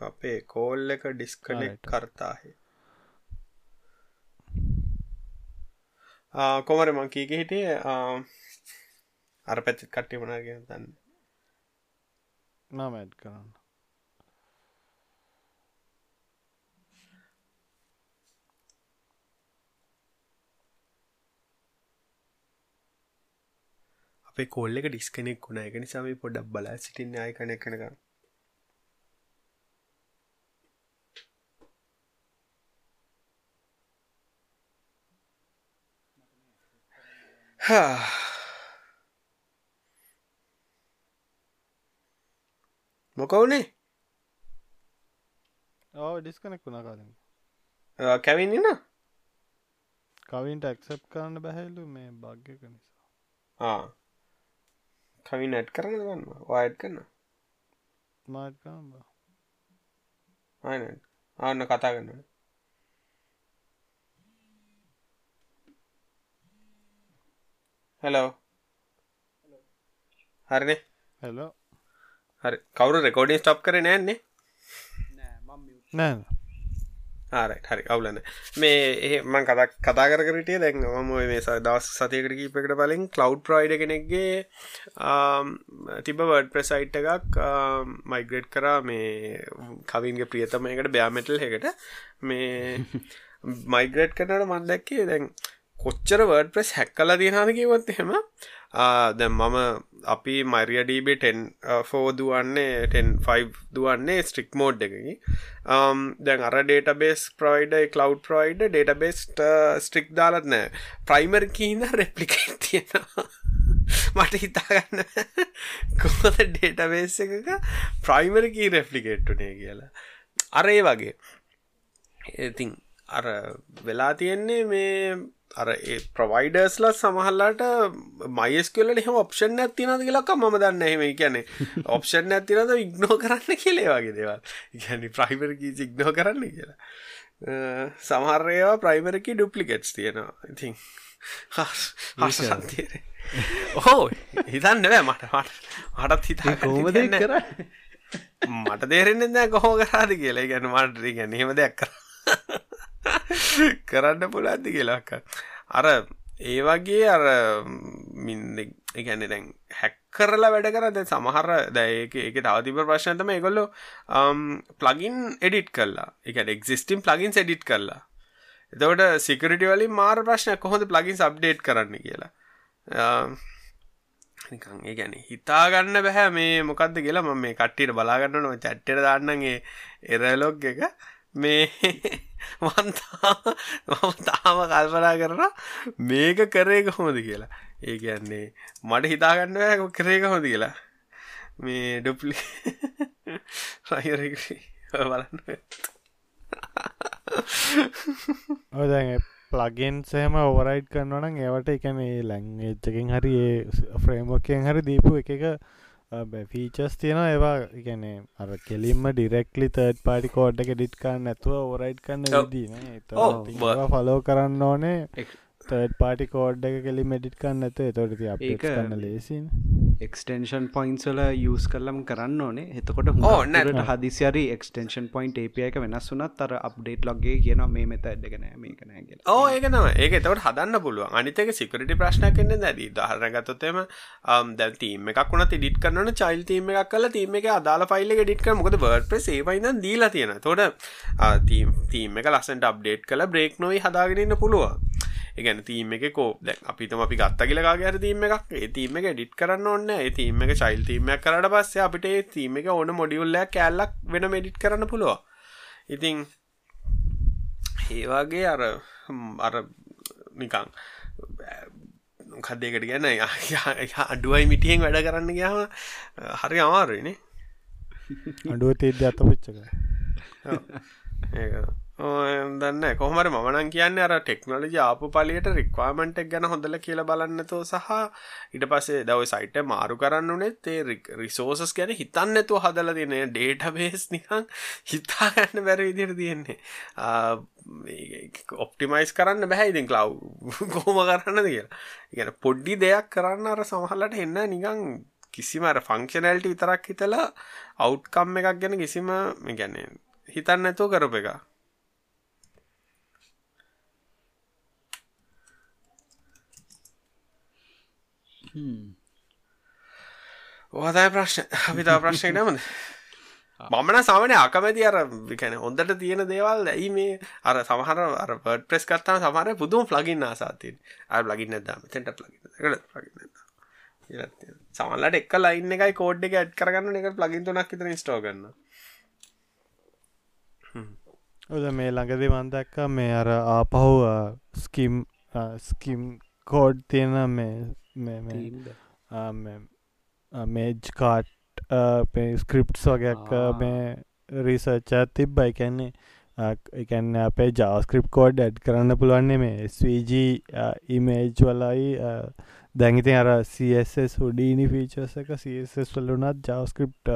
අපේ කෝල් එක ඩිස්කනෙක් කරතාහේ. කොමර මං කීක හිටිය? අර පැත්ති කට්ටි මනාගෙන තන්න නම ඇඩ් කරන්න අපේ කොල්ල එක ඩිස්කනෙක් වුණ. එක නිසාම පොඩක් බලා සිටින්න අය කනෙක් කනක මොකවුනේ ඕ ඩිස්කනෙක් වුණ කාලින්. කැවින්න කවින්ට ඇක්සප් කරන්න බැහැල්ලු මේ භාග්‍යක නිසා කවි නැට් කරන්න ගන්න වායට් කරන්න ආන ආන්න කතා කරන්න හෙලෝ හරිනේ? හෙලෝ හරි. කවරු රෙකෝඩින් ස්ටප් කර නෑන්නේ නෑ ආරයි හරි. අවුලන්න මේ ඒ මං කතක් කතා කරටිය දැන් ම මේ දවස් සතයකට කීපකට බලින් කලව් ප්‍රයිඩ කෙනෙක්ගේ තිබ වඩ ප්‍රසයිට් එකක් මයිග්‍රේට් කරා මේ කවින්ගේ ප්‍රියතමයකට බෑමටල් එකට මේ මයිග්‍රේට් කරනට මන්දැක්කේ දැන් කොච්චර වර්ඩ ප්‍රෙස් හැක් කල තියෙනද කිවත් එහෙම දැම් මම අපි මරියඩීබේ 10 දුවන්නේ 10 දුවන්නේ ස්ට්‍රික් මෝඩ් එකකි දැන් අර ඩේටබේස් ප්‍රයිඩ කලව් ප්‍රයිඩ ඩේටබේස්ට ස්ට්‍රික් දාලත් නෑ ප්‍රයිමර් කීන රෙප්ලිකේට් තියෙනවා. මට හිතාගන්න කොහොද ඩේටබේස් එකක ප්‍රයිමර් කී රෙප්ලිකේට්ටුනේ කියලා. අරේ වගේ. ඉතින් අර වෙලා තියෙන්නේ මේ අර ඒ ප්‍රවයිඩර්ස්ල සමහල්ලාට මයිස්කල එහෙම ඔප්ෂන් ඇතිනද කියලක් ම දන්න එහෙම කියැනෙ ඔප්ෂන් ඇතිනද ඉක්නෝ කරන්න කියලේ වගේ දේවල්. ගැනි ප්‍රයිමර කී ඉක්නෝ කරන්න කියලා. සමහරයවා ප්‍රයිමරකි ඩුප්ලිකෙට්ස් තියෙනවා. ඉතින් හසන්තේර ඕ හිතන්න බෑ මට. මට හටත් හිතා කෝමද කර මට දේරෙන්න්න දැ කොහෝ කරාද කියලා. ගැන මට ගැන හෙම දෙයක් කර කරන්න පුළන්දි කියලාක් අර ඒ වගේ අර මින්න ගැන දැන් හැක් කරලා වැඩ කරද සමහර දැයක එක තවතිප ප්‍රශ්නතම ඒගොල්ලො ප්ලගින් um, එඩිට් කරලා. එක එක්සිස්ටිම් ප්ලගින් එඩිට් කරලා. එතවට සිකරටි වලින් මාර ප්‍රශ්නයක් කොහොඳ ප්ලගින් අප්ඩේට් කරන්න කියලා. Um, නිකන් ඒ ගැන හිතාගන්න බැහැ මේ මොකක්ද කියලා ම මේ කට්ටියට බලාගන්නනව චැට්ටට දන්නගේ එරලොග් එක. මේ වන්තා මම තාම කල්පනා කරන මේක කරේ කොහොමද කියලා. ඒ කියන්නේ මට හිතාගන්න වැ කරේ කොහොද කියලා. මේ ඩුප්ලි රහිරි බලන්න. ඔදැ ප්ලගින් සහම ඕවරයිට් කරනවනම් ඒවට එකන ඒ ලැං එච්චකින් හරි ඒ ෆ්‍රේම්ෝකයෙන් හරි දීපු එක එක ෆීචස් තියෙන ඒවා ගැන අර කෙලින්ම ඩිරෙක්ලි තර්ඩ් පාටි කෝඩ් එක ඩිට් කන්න ඇතුව ඕරයිට් කන්න දී ෆලෝ කරන්න ඕනේ. තර්ඩ් පාටි කෝඩ් එක කෙලි මෙඩිට් කන්න ඇත තොට අප කන්න ලේසින් එක්ස්ටේෂන් පොයින්සල යස් කරලම් කරන්න ඕනේ. එතකොට ඕන්නට හදිසිරි එක්ස්ටේෂන් පොයින්් ඒපිය එක වෙනස් වනත් අර අප්ඩේට් ලොගේ කියන මේ මෙත ඇඩගෙන මේකනගේ ඕ ඒකනම ඒක තවට හදන්න පුළුව අනිතක සිකරටි ප්‍රශ්න කන්න දැදී දහරගතොත්තම දැ තීම එකක් වුණ ඩිට කරන චයිල් තීම එකක් කල තීම එක අදාල ෆයිල්ල ඩිට මොකද බර්ඩ් ප්‍ර ඒවයින්න දීලා තියෙන තොට තීම් එක ලස්සට අප්ඩේට් කළ බ්‍රේක් නොයි හදාගෙනන්න පුළුව එකගැන තීම එක කෝ දැ අපිතම අපි ගත්ත කියලකාගේ තීම එකක්. ඒ තීම එක ඩිට් කරන්න ඕන්න ඒ තීම එක චයිල් තීමයක් කරට පස්සේ අපිට තීම එක ඕන මොඩියුල්ලයක් කෑල්ලක් වෙන මෙඩිට් කරන්න පුළුව ඉතිං ඒවාගේ අර අර නිකං කදයකට ගැන අඩුවයි මිටියෙන් වැඩ කරන්න ගයාම හරි අමාරුයිනේ අඩුව තේද අත පුච්චක ඒ දන්න කොහමර මනන් කියන්න අර ටෙක්නොලජි ආපු පලියට රික්වාමෙන්ට් එක් ගැන හොඳල කියල බලන්නතෝ සහ ඉට පසේ දව සයිට මාරු කරන්න නෙත් ඒ රිසෝසස් ගැන හිතන්න ඇතු හදල තින ඩේට බේස් නිකං හිතාගන්න බැර විදිර තියෙන්නේ. ඔප්ටිමයිස් කරන්න බැහැයිඉතින් කලව් කොහොම කරන්න කියලා. ඉගැන පොඩ්ඩි දෙයක් කරන්න අර සමහලට එන්න නිකං කිසිම අර ෆංක්ෂනල්ට විතරක් හිතලා අවුට්කම් එකක් ගැන කිසිම ගැන්නේ හිතන්න ඇතුව කරප එක ඕහතයි ප්‍රශ්න අපිතා ප්‍රශ්නය නමද මමන සමන අකමැති අර කැන හොඳට තියෙන දේවල් ඇයි මේ අර සමහර අර පඩ ප්‍රෙස් කත්තාම සමහර පුදුම ප්ලගින් ආසාතින් අ ලගින් නැදම තෙන්ට ලගින් සමල්ලට එක් ලයින්න එකයි කෝඩ් එක ඇඩ් කරගන්න එක ප්ලගින් තුනක් තර ස්ටෝ ගන්න ඔද මේ ළඟදි මන්දක්ක මේ අර ආපහු ස්කිම් ස්කිම් කෝඩ් තියෙන මේ මේජ් කාට් ස්ක්‍රිප්ට්ස් වගේක් මේ රිසර්ච තිබ්බයි කැන්නේ එකන්න අපේ ජාස්ක්‍රිප් කෝඩ් ඇඩ් කරන්න පුළුවන්නේ මේ ස්වG ඉමේජ් වලයි දැඟිති අර සස් හුඩීනි ෆීචර්ස එක සස් වල්ලුනත් ජාස්ක්‍රිප්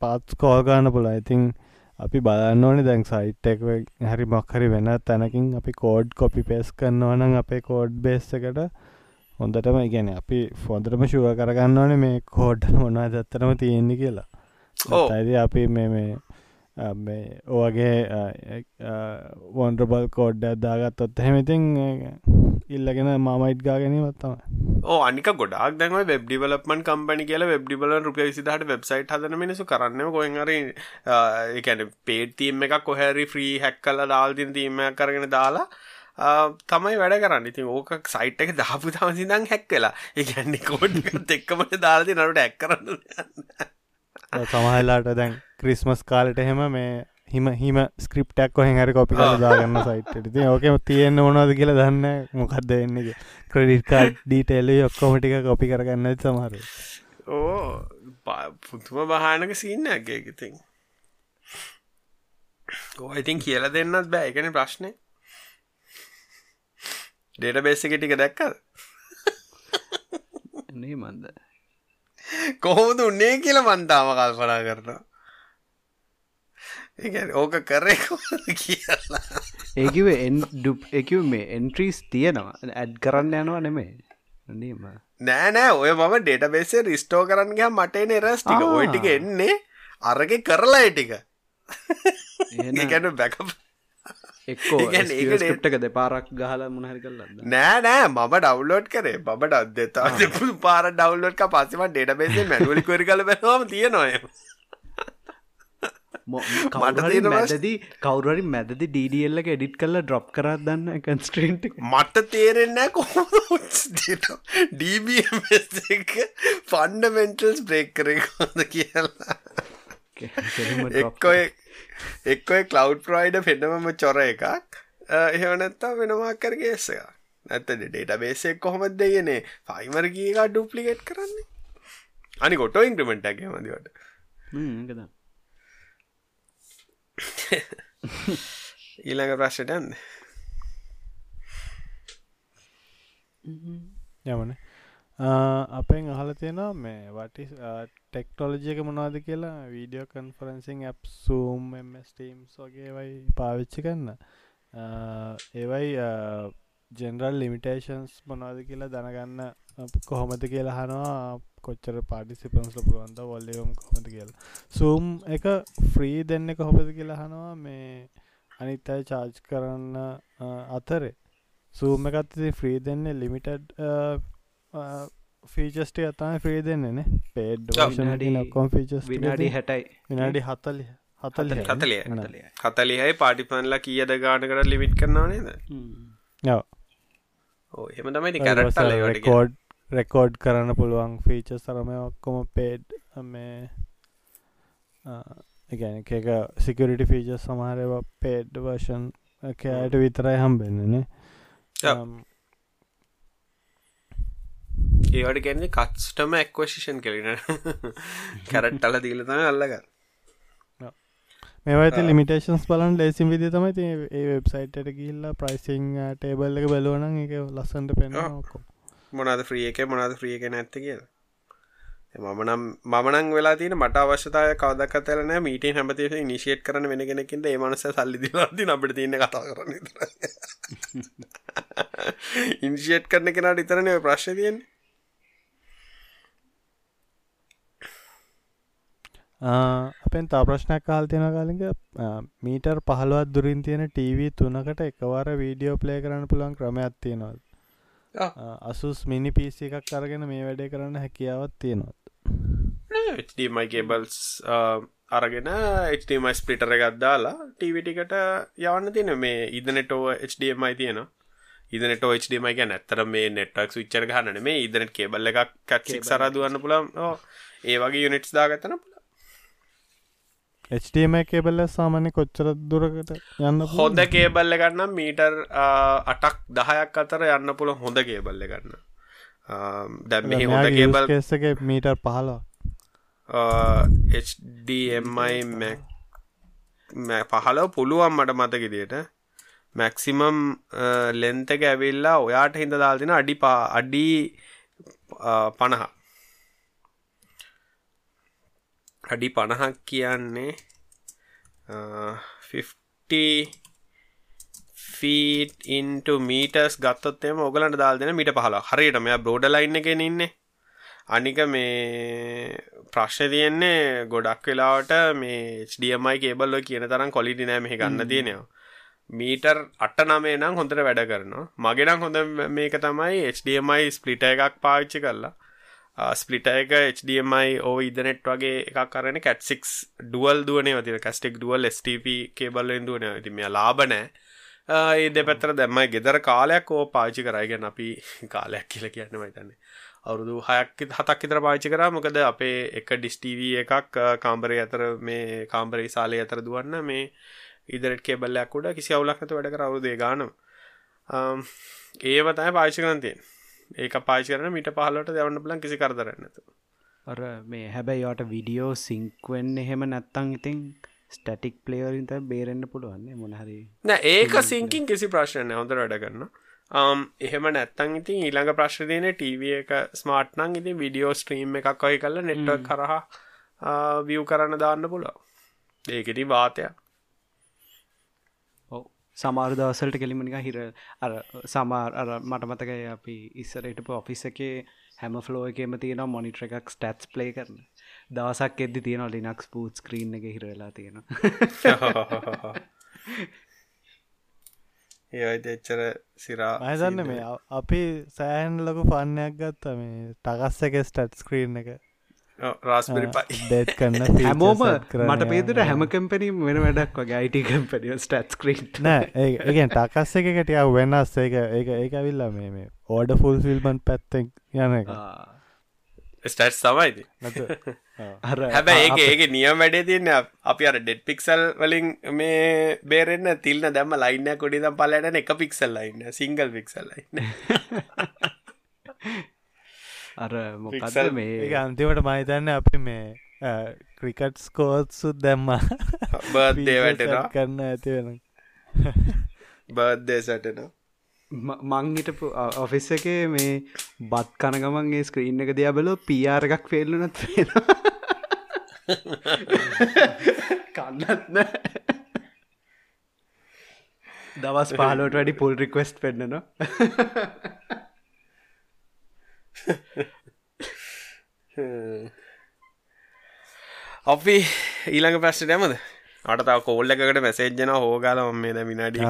පාත් කෝගන්න පුලා ඉතින් අපි බලන්න ඕනි දැන් සයිට් එක හරි මොක්හරි වෙන තැනකින් අපි කෝඩ් කොපි පෙස් කරන්නවනම් අපේ කෝඩ් බේස් එකට හොඳටම ඉගැන අපි ෆොන්දරම ශුව කරගන්න ඕන මේ කෝඩ් මොනා දත්තරම තියෙන්නේ කියලා. ඇද අපි මේ මේ ඕගේ වොන්ඩබල් කෝඩ් ඇදාගත් ඔත් හෙමතින් ඉල්ලගෙන මාමයිට් ගා ගැනීමත්තම ඕ අනික ගොඩක් දැම වෙබ් ඩිවලපමන් කම්පනි කියල වෙබ් ඩිබල රුපිය විසිදහට වෙබ්සයිට් හදන මිනිසු කරන්න ගොහර එකන පේටීම් එක කොහැරි ෆ්‍රී හැක් කල දාල්තින් තීමයක් කරගෙන දාලා තමයි වැඩ කරන්න. ඉතින් ඕක සයිට් එක දාපු තම සිදං හැක් වෙලා. ඒගැන්නේ කෝඩ්ත් එක්කමට දාලති නට ඇක් කරන්න සමහලාට දැන් ක්‍රිස්මස් කාලට එහෙම මේ හිම හිම ස්ක්‍රප්ටක් කොහෙන් හරි කොපි දාගන්න සයිට් ති ඕකම තියෙන්න්න මොනවද කියලා දන්න මොකක්ද එන්නේ ක්‍රඩිට් ඩීටේල ඔක්කොමටික කොපි කරගන්න සමහර ඕ පුතුම බහනක සින්න ඇගේගතින් ඕ ඉතින් කියල දෙන්නත් බෑ. එකන ප්‍රශ්නය ඩේට බේස එක ටික දැක්කද? නේ මන්ද? කොහොමද උන්නේ කියල මන්තාම කල්පනා කරනවා. ඒ ඕක කරේ කියලා. ඒකිව ඩුප් එක මේ එන්ට්‍රීස් තියෙනවා. ඇඩ් කරන්න යනවා නෙමේ නීම නෑ නෑ. ඔය මම ඩේට බේසේ රිස්ටෝ කරන්නගේ මටේ රස් ටික. ඔය ටික එන්නේ අරග කරලා ටික. ඒගැන බැකප එක්කෝ ඒකට දෙපාරක් ගහල මුණහරි කරලන්න නෑ නෑ මම ඩව්ලෝඩ් කරේ. බට අදතා පාර ඩව්ලෝඩ් පස්සම ඩේට බේසේ මැඩුවලි කොරි කල බැවාම තියෙනොය මට මැදදී කවුරරි මැදදි ඩඩල්ලක එඩිට් කල්ල ඩ්‍රොප් කරත් දන්න කන්ස්ට්‍රීන්ට මට තේරෙන්න කො ඩබ ෆන්ඩමෙන්ටල්ස් බ්‍රේක් කරේ කොද කියලා. එක්කොය එක්කොයි කලව් ප්‍රයිඩ පෙන්නමම චොර එකක්. එහෙවනැත්තා වෙනවා කරගේස එක නැත්තද ඩේට බේසෙක් කොහොමත් දෙයනේ ෆයිමර ගීකා ඩුප්ලිකෙට් කරන්නේ අනි කොටෝ ඉන්ක්‍රමෙන්ට් ඇගේ මදිවට ඊළඟ ප්‍රශ්ට යන්න. යමන අපෙන් අහල තියෙනවා මේ වටි ටෙක්ටෝලජයක මොනවාද කියලා video conferencing app Zoom Teams වගේවයි පාවිච්චි කන්න ඒවයි ජෙනරල් ලිමිටේෂන්ස් මොනවාද කියලා දැනගන්න කොහොමද කියලා හනවා කොච්චර පාටිසිපන්ස්ල පුළුවන්ද වොල්ලම් කොමද කියලා. සූම් එක ෆ්‍රී දෙන්න කොහොපද කියලා හනවා මේ අනිත් අයි චාර්ජ් කරන්න අතරේ. සූම් එකත් ෆ්‍රී දෙන්න ලිමිටඩ් ෆීචස්ට අතම ෆ්‍රේ දෙන්නන පේඩ් කොම් විනාඩි හැටයි. විනාඩි හතලි හතල හතලිය හතලිහයි පාටිපන්ලා කියද ගානකට ලිමිට් කරනවානේද යව ඕ එම තමයි කරටල කෝඩ් රෙකෝඩ් කරන්න පුළුවන් ෆීච සරම ඔක්කොම පේඩ් මේ එකන එක සිකරිටි ෆීච සමහරව පේඩ් වර්ෂන් කෑයට විතරයි හම්බෙන්නනේ ඒවට ගැන්නේ කත්ස්ටම එක්වශිෂන් කලින කැරට්ටල දීලතම අල්ලග මේවත ලිමිටේන්ස් බලන් ලේසිම් විදි තමයි ඒ වෙබ්සයිට්ට ගිල්ල ප්‍රයිසිං ටේබල් එක බලවන එක ලස්සන්ට පෙන මොනද ්‍රිය එක මොනද ්‍රිය එක නැත්ත කියලා. මමනම් මනං වෙලා තින මට අවශ්‍යතාය කවදක් අතරන මීට හැමතේ නිශේට් කරන වෙන කෙනෙකින්ද ඒ මනස සල්ලි දිලාති අපට තියන්න කතා කරන්න ඉන්ශේට් කරන කෙනට ඉතරනය ප්‍රශ්න අපෙන් තා ප්‍රශ්නයක් කාල් තියෙන කාලික මීටර් පහළුවත් දුරින් තියෙන ටීවී තුනකට එකවර වීඩියෝ ප්ලේ කරන්න පුළන් ක්‍රමයක් තියෙනවද? අසුස් මිනි පිසි එකක් අරගෙන මේ වැඩේ කරන්න හැකියාවත් තියෙනවත් HDMI කේබල්ස් අරගෙන HDMI ස්පිටර එකක් දාලා ටීවිටිකට යවන්න තියෙන මේ ඉදනෙටෝ HDMI තියෙනවා. ඉදනට HDMI ගැන ඇත්තර මේ නෙට්වක් විච්චර ගහන්න මේ ඉදනට කේබල්ල එකක් සරදුවන්න පුළම් ඒ වගේ යුනිට්ස් දාගත්තන පුළ HDMI කේබල්ල සාමාන්‍ය කොච්චර දුරකට යන්න හොඳ කේබල්ල ගන්න මීටර් අටක් දහයක් අතර යන්න පුළ හොඳ කේබල්ල ගන්න. දැම් හොඳ කේබල් කෙසක මීටර් පහලා HDMI පහලව පුළුවන් මට මතකිදියට මැක්සිමම් ලෙන්තක ඇවිල්ලා ඔයාට හිද දාල්තින අඩි පා අඩි පණහ අඩි පණහක් කියන්නේ ෆීට ඉන්ට මීටස් ගත්තොත්තේම ඔගලට දාල් දෙන මිට පහල හරියට මෙයා බ්‍රෝඩ ලයින්න එකෙන ඉන්නේ. අනික මේ ප්‍රශ්න තියෙන්නේ ගොඩක් වෙලාවට මේ HDMI කේබල්ල කියන තරම් කොලිටි නෑ මෙහි ගන්න තියෙනවා. මීටර් අට නමේ නම් හොඳට වැඩ කරනවා. මගෙනම් හොඳ මේක තමයි HDMI ස්පලිට එකක් පාවිච්චි කරලා ස්පලිට එක HDMI ඕ ඉදනෙට් වගේ එකක් කරන කැට්සික් ඩුවල් දුවනේ වතින කස්ටෙක් ඩුවල් ස්ටප කේබල්ලෙන් දුවන ති මේ ලාබනෑ ඒ දෙපැත්තර දැම්මයි ගෙදර කාලයක් ඕ පාචි කරයිගෙන අපි කාලයක් කියල කියන්න මයිතන්නේ අවුරුදු හයක් හතක් ඉතර පාචි කර. මොකද අපේ එක ඩිස්ටීව එකක් කාම්බරය අතර මේ කාම්බරයි සාලය අතර දුවන්න මේ ඉදරට කෙබල්ලයක් උඩ කිසි අවුලක්නත වැඩ කරවුදේ ගානම්. ඒව තයි පාචි කරන්තියෙන් ඒක පාචි කරන මිට පහලට දවන්න බලන් කිසි කරදරන්නතු අර මේ හැබැයි යට විඩියෝ සිංක්වෙන් එහෙම නැත්තං ඉතින් ස්ටටික් පලේවරින්ත බේරෙන්න්න පුළුවන්නේ මොනහරි නෑ ඒක සිංකින් කිසි ප්‍රශ්නය හොඳ වැඩ කරන්න එහෙම නැත්තං ඉතින් ඊළඟ ප්‍රශ්තියන ටව එක ස්මාර්ට්නං ඉතින් විඩියෝ ස්ට්‍රීම් එකක් ඔය කල්ල නෙට්වක් කරහා වියව් කරන්න දාන්න පුළා ඒකෙති වාතයක් සමාර දවසලට කෙලිමනික හිර අර සමාර් අර මට මතකයි අපි ඉස්සරට ඔෆිස් එකේ හැම ෆලෝ එකම තියෙන මොනිට්‍ර එකක් ස්ටට්ස් ප්ලේ කරන. දවසක් එද්දි තියෙන ලිනක්ස් පූට් ස්ක්‍රීන් එක හිරවෙලා තියෙන ඒයිද එච්චර සිරා මයදන්න මේ අපි සෑහන් ලොකු පන්නයක් ගත්ත මේ ටගස්ස එක ස්ටට් ස්ක්‍රීන් එක රාස්පරි හැමෝම මට පේතුට හැම කම්පනීම වෙන වැඩක් වගේ අයිට කම්පනිය ස්ටට් ස්ක්‍රීට් නෑ ඒගෙන් ටකස් එක කටිය වෙනස් ඒක ඒක ඒක ඇවිල්ලා මේ මේ ඕඩ ෆුල් ෆිල්මන් පැත්තෙක් යන එක. ස්ටට් සමයිද? හැබැයි ඒක ඒක නියම වැඩේ තියන්න අපි අර ඩෙඩ් පික්සල් වලින් මේ බේරෙන්න්න තිල්න දැම ලයින්න කොඩි දම් පලට එක පික්සල් ලයින්න සිංගල් පික්සල් ලයින්න අර මොකද මේ? අන්තිමට මහිතන්න අපි මේ ක්‍රිකට් ස්කෝත්සුත් දැම්ම. බර්දේ වැටෙන කරන්න ඇති වෙන බර්දේ සටන මංහිටපු ඔෆිස් එකේ මේ බත් කනගමන්ගේ ස්ක්‍රීන් එක දිය බලෝ පියාර එකක් ෆෙල්ලුනත් වෙන කන්නත්න දවස් පාලෝට වැඩි පුල් රික්වස්ට් පෙන්න්නනවා අපි ඊළඟ ප්‍රශ්ට ඇමද අට තව කෝල්ල එකට මැසේජ්ජන හෝගාල මේ ද විනාඩි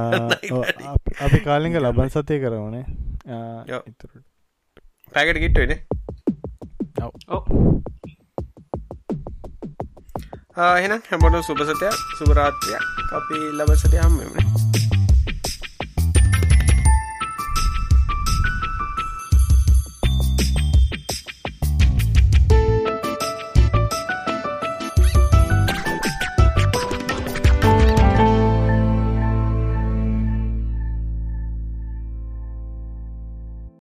අපි කාලිග ලබන් සතය කරවනේ. පැකට ගිට්ටුවන එහෙනම් හැමොට සුපසතයක් සුපරාත්‍රයක් අපි ලබසට හම්මනේ